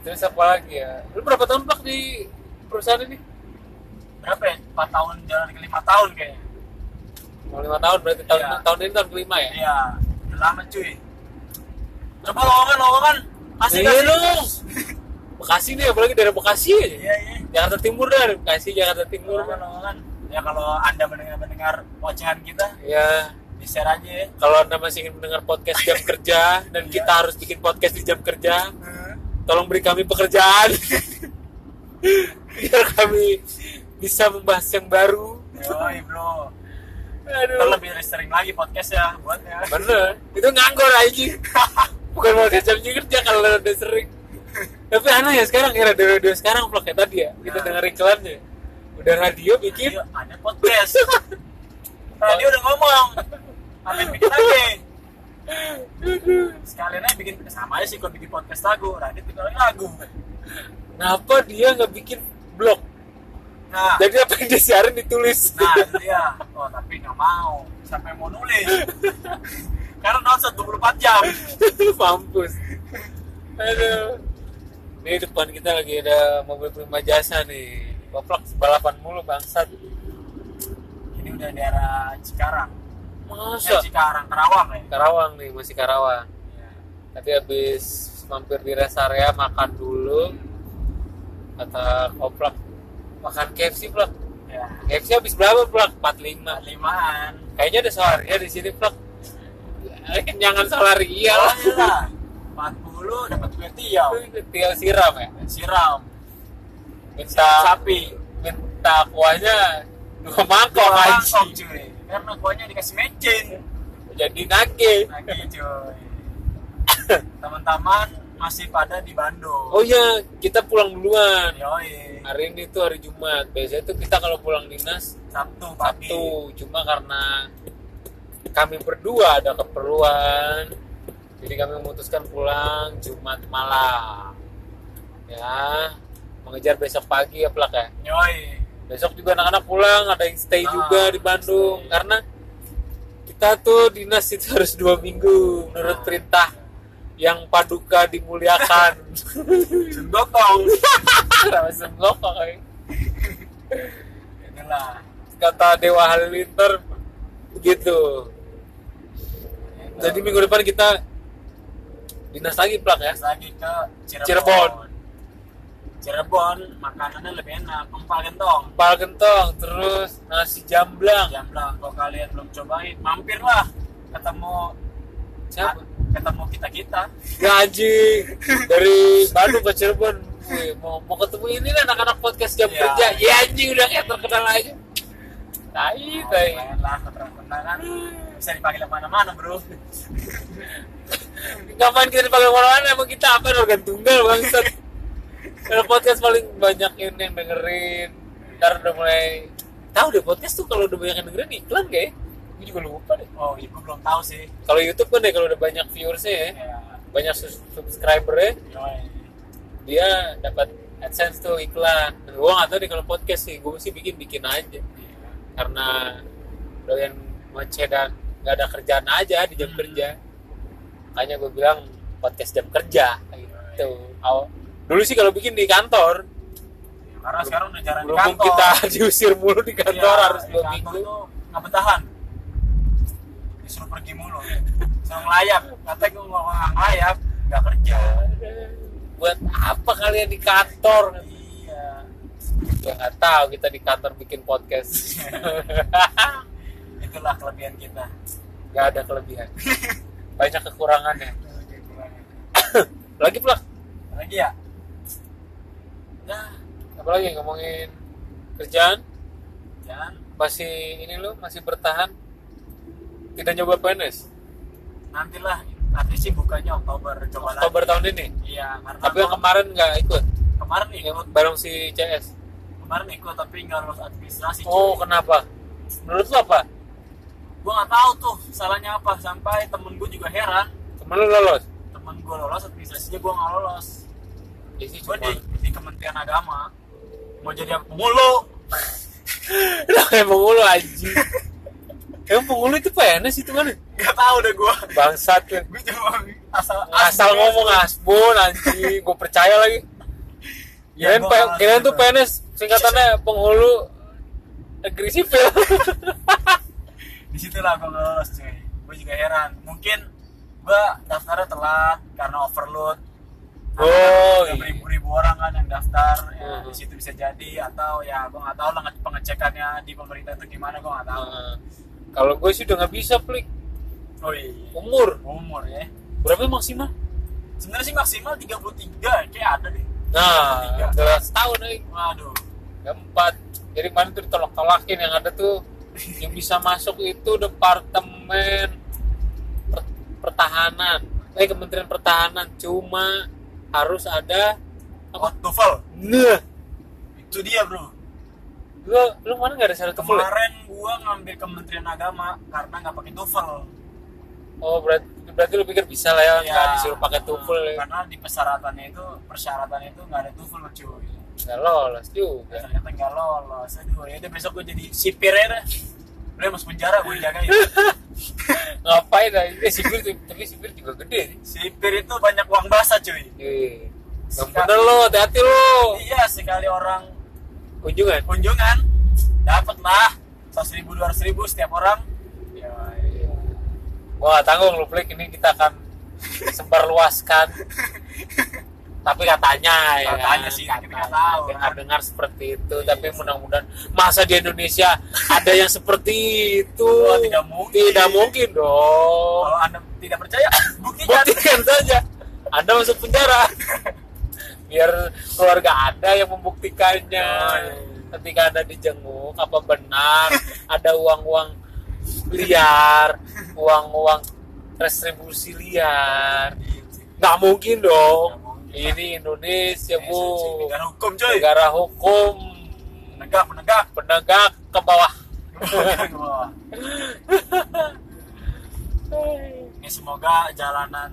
terus apa lagi ya lu berapa tahun pak di perusahaan ini Berapa ya? 4 tahun jalan ke 5 tahun kayaknya. mau lima tahun berarti tahun Iya. tahun ini tahun kelima ya Iya, udah lama cuy. Coba lowongan, lowongan. Kasih kasih. Bekasi nih apalagi dari Bekasi. Aja Iya, iya. Jakarta Timur dari Bekasi Jakarta Timur. Lowongan. Ya kalau Anda mendengar-mendengar ocehan kita, ya di-share aja ya. kalau anda masih ingin mendengar podcast jam kerja dan kita harus bikin podcast di jam kerja tolong beri kami pekerjaan. Biar kami bisa membahas yang baru. Yoi bro. Aduh. Lebih sering lagi podcast ya buat ya. bener. Itu nganggur aja. Bukan podcast jam kerja kalau udah sering tapi aneh ya sekarang ya radio radio sekarang vlog kayak tadi ya kita Nah. dengar iklannya udah radio bikin ada podcast. Tadi udah ngomong. Apa bikin lagi? Sekalian aja bikin sama aja sih kalau bikin podcast lagu. Radit bikin lagu. kenapa dia nggak bikin blog Nah, jadi apa yang dia siarin ditulis nah itu dia. Oh tapi nggak mau. Yang mau nulis? Karena nonton 24 jam. mampus aduh ini depan kita lagi ada mobil prima jasa nih. Goplak balapan mulu bangsat. Ini udah di arah Cikarang. Masa? Eh, Cikarang Karawang ya? Karawang nih masih Karawang. Ya. tapi habis mampir di rest area makan dulu. Kata koplak makan KFC plak? Ya. KFC habis berapa plak? 45 45an kayaknya ada solar ya di sini plak. Jangan solar iya, iya. Empat dulu dapat betiau ya. betiau siram ya? Siram. Minta sapi. Minta kuahnya dua mangkok aja cuy. Karena kuahnya dikasih mecin. Jadi nage. Nage cuy. Teman-teman masih pada di Bandung. Oh iya kita pulang duluan. Yoi. hari ini tuh hari Jumat. Biasanya tuh kita kalau pulang dinas Sabtu pagi. Sabtu. Cuma karena kami berdua ada keperluan jadi kami memutuskan pulang Jumat malam ya mengejar besok pagi ya plak ya Yoi. besok juga anak-anak pulang ada yang stay Ah, juga di Bandung stay. karena kita tuh dinas itu harus dua minggu menurut Ah. perintah yang paduka dimuliakan langsung ngokok kayak. itulah kata Dewa Halilintar begitu jadi minggu depan kita dinas lagi plak ya? Terus lagi ke Cirebon. Cirebon. Cirebon makanannya lebih enak, empal gentong. empal gentong terus nasi jamblang. Jamblang, kalau kalian belum cobain, mampirlah. Ketemu siapa? Ketemu kita kita. gaji dari Bandung ke Cirebon. Wih, mau mau ketemu ini anak-anak podcast jam Iya. kerja. Ya anjing udah kayak terkenal aja. Tai tai. lah keterangan kan bisa dipakai ke mana-mana bro. ngapain kita dipakai mana emang kita apa organ tunggal bangsat. Kalau podcast paling banyak yang yang dengerin ntar udah mulai tahu deh podcast tuh kalau udah banyak yang dengerin iklan kayak gue juga lupa deh. Oh, ibu belum tahu sih. kalau YouTube kan deh kalau udah banyak viewersnya ya. Ya, banyak subscribernya yoi. dia dapat adsense tuh iklan. Gue gak tau deh kalau podcast sih gue mesti bikin bikin aja. Iya. karena doyan ngoceh dan gak ada kerjaan aja di jam Hmm. kerja makanya gue bilang podcast jam kerja gitu Aw- dulu sih kalau bikin di kantor Karena sekarang udah jarang di kantor. kita diusir mulu di kantor Iya, harus dua minggu nggak betahan. Disuruh pergi mulu. Suruh ngelayap. Katanya gue mau ngelayap, nggak kerja. buat apa kalian di kantor Iya. ya nggak tahu kita di kantor bikin podcast Itulah kelebihan kita. nggak ada kelebihan. Banyak kekurangannya lagi pula. Lagi ya? nah apalagi ngomongin kerjaan? Jangan masih ini lo masih bertahan? Tidak nyoba PNS nantilah nanti sih bukanya Oktober coba Oktober lagi. tahun ini? Iya, karena tapi yang kemarin nggak ikut? Kemarin yang ikut, bareng si CS kemarin ikut tapi nggak lulus administrasi. oh cuy. kenapa? Menurut lo apa Gua nggak tahu tuh salahnya apa sampai temen gue juga heran. temen lo lolos Temen gue lolos administrasinya gue nggak lolos. ya sih Gue di, di Kementerian Agama mau jadi apa? Mulu. lo kayak pengulu anjing Emang pengulu itu PNS itu kan Gak tahu deh gue. bangsat kan Gue cuma asal asal ngomong asbun anjing gue percaya lagi Ya, kirain nggak kirain tuh. PNS singkatannya penghulu negeri sipil di situ lah gue lolos cuy. Gue juga heran. Mungkin gue daftarnya telat karena overload. Oh, iya. beribu-ribu orang kan yang daftar ya, Mhm. di situ bisa jadi. Atau ya gue nggak tahu lah nge- pengecekannya di pemerintah itu gimana gue nggak tahu. Nah, kalau gue sih udah nggak bisa plik. Oh iya. Umur. Umur ya. Berapa maksimal? Sebenarnya sih maksimal 33 kayak ada deh. Nah Tiga. udah setahun nih waduh. Keempat. Jadi kemarin tuh ditolak-tolakin yang ada tuh yang bisa masuk itu departemen per- pertahanan. Eh kementerian pertahanan. Cuma harus ada oh TOEFL nah. Itu dia bro. Lu lu mana nggak ada syarat TOEFL ya? kemarin gue ngambil Kementerian Agama karena nggak pakai TOEFL oh berarti berarti lu pikir bisa lah ya nggak disuruh pakai TOEFL ya? Karena di persyaratannya itu persyaratannya itu nggak ada TOEFL cuy nggak lolos juga. Ternyata nggak lolos. Aduh ya udah besok gue jadi sipir ya dah. Udah masuk penjara gue jagain. Ngapain lah? Eh sipir tapi sipir juga gede. Nih sipir itu banyak uang basah cuy. Yang bener lo hati-hati lo. Iya sekali orang kunjungan? kunjungan dapat lah. seratus ribu dua ribu setiap orang. Ya, gua gak tanggung lu Flik ini kita akan disebarluaskan tapi katanya ya Katanya sih, kita nggak tahu, kan. dengar-dengar seperti itu tapi mudah-mudahan masa di Indonesia ada yang seperti itu Oh, tidak mungkin. tidak mungkin dong Kalau anda tidak percaya, buktikan. buktikan saja anda masuk penjara biar keluarga anda yang membuktikannya Oh, iya. ketika anda dijenguk apa benar ada uang-uang liar uang-uang restribusi liar nggak mungkin dong. Ini Indonesia bu Negara hukum coy. negara hukum Menegak, menegak. penegak ke bawah Ini semoga jalanan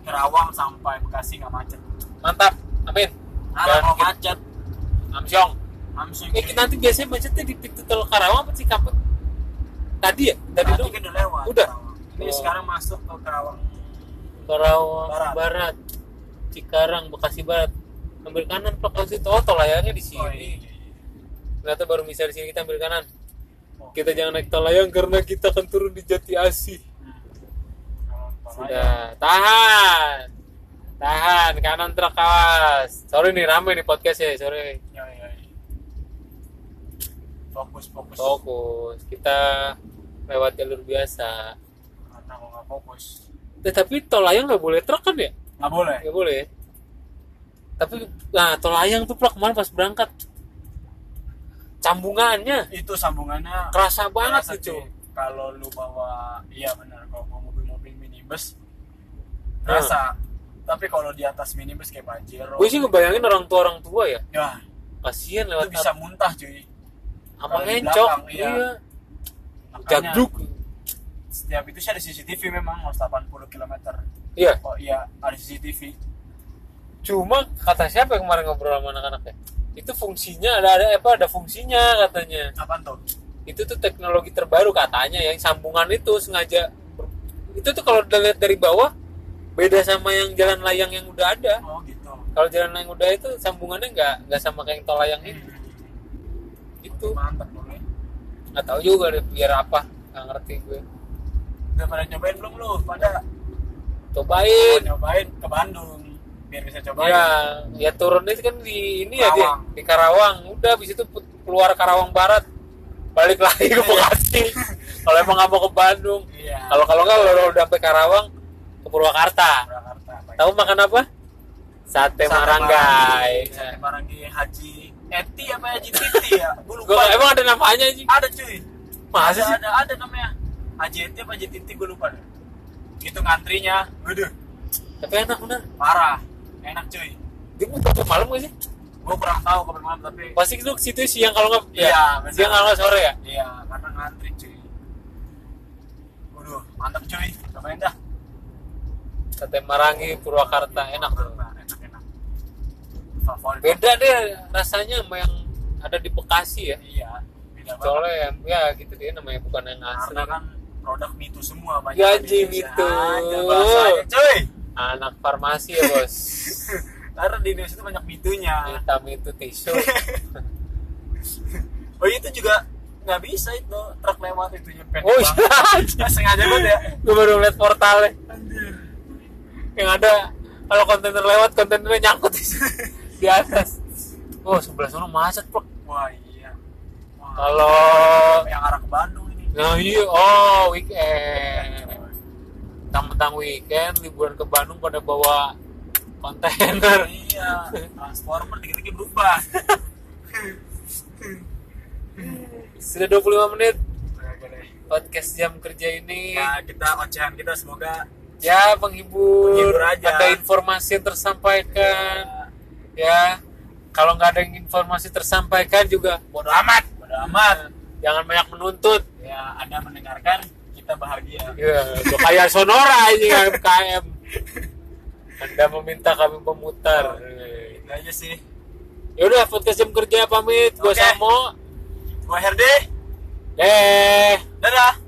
Kerawang sampai Bekasi nggak macet. mantap amin mau kita- macet, Amsyong langsung Eh, nanti biasanya macetnya di pintu tol Karawang apa sih kampung? Tadi ya? Tadi Tadi kan udah lewat. Udah? Kerawang. Ini Oh. sekarang masuk ke Kerawang. Karawang Barat. Barat. Cikarang, Bekasi Barat. Ambil kanan Pak kalau situ. Oh, tol layangnya di sini. Oh, iya. Ternyata baru bisa di sini kita ambil kanan. Kita jangan naik tol layang karena kita akan turun di Jati Asih. Sudah, tahan. Tahan, kanan truk awas. Sorry nih rame nih podcast ya, sorry. Ya, ya, ya. Fokus, fokus. Fokus. Kita lewat jalur biasa. Karena kalau nggak fokus, Eh, tapi tol layang nggak boleh truk kan ya? Nggak boleh. Nggak boleh. ya? Tapi nah tol layang tuh plak kemarin pas berangkat sambungannya Itu sambungannya kerasa banget kerasa, gitu. cuy. Kalau lu bawa, iya benar. Kalau bawa mobil-mobil minibus, Ah. rasa. Tapi kalau di atas minibus kayak Pajero, Gue sih ngebayangin orang tua orang tua ya, ya kasihan itu lewat bisa muntah cuy. sama di ngencok. iya. Iya. Makanya setiap itu sih ada CCTV memang harus 80 km. Iya. Oh iya ada CCTV. Cuma kata siapa yang kemarin ngobrol sama anak-anaknya? Itu fungsinya ada ada apa ada fungsinya katanya. Apaan tuh? Itu tuh teknologi terbaru katanya yang sambungan itu sengaja itu tuh kalau dilihat dari bawah beda sama yang jalan layang yang udah ada. Oh gitu. kalau jalan layang udah itu sambungannya nggak nggak sama kayak yang tol layang itu itu Mantap boleh. nggak tahu juga deh biar apa nggak ngerti gue Udah pada nyobain belum lu? Pada cobain mau nyobain ke Bandung biar bisa cobain. ya ya turunnya kan di ini ya Karawang. di Karawang udah habis itu keluar Karawang Barat balik lagi ke Bekasi kalau emang nggak mau ke Bandung Iya. kalau kalau nggak kalau udah sampai Karawang ke Purwakarta Purwakarta. tahu makan apa sate, Sate maranggai Sate Maranggi Haji Eti apa Haji Titi ya? Gue lupa. emang ada namanya sih ada cuy. Masa ada, sih? ada ada namanya. Haji Eti apa Haji Titi gue lupa deh. Itu ngantrinya. Waduh, tapi enak bener parah. Enak cuy. dia buka sampai malam gak sih Gue kurang tahu kapan malam tapi pasti ke situ siang kalau nggak Iya, ya, siang kalau sore ya Iya, karena ngantri cuy. Waduh, mantap cuy. Cobain dah. sate marangi Purwakarta enak bro. Enak, enak. Favorit. beda deh rasanya sama yang ada di Bekasi ya Iya, beda banget. soalnya ya, ya gitu dia namanya bukan yang asli Karena kan produk mitu semua banyak. Ya, Indonesia. mitu. Ada bahasanya, cuy. anak farmasi ya bos Karena di Indonesia itu banyak mitunya. hitam itu tisu Oh itu juga nggak bisa itu truk lewat itu nyepet. oh iya sengaja banget ya. gue baru ngeliat portalnya yang ada kalau kontainer lewat kontainernya nyangkut di, atas oh sebelah sana macet bro Wah iya. Kalau yang arah ke Bandung. Nah iya, oh weekend. Tentang weekend, liburan ke Bandung pada bawa kontainer. Iya, transformer dikit-dikit berubah. Sudah 25 menit podcast jam kerja ini. Ya kita ocehan kita semoga Ya penghibur, Penghibur aja. ada informasi yang tersampaikan. Ya, kalau nggak ada yang informasi tersampaikan juga bodo amat. bodo amat. Jangan banyak menuntut. Ya Anda mendengarkan kita bahagia. Ya, kayak sonora ini MKM. Anda meminta kami memutar. Itu aja sih. Ya udah podcast jam kerja pamit. Gue Oke. Samo. Gua Herde. Eh. Dadah.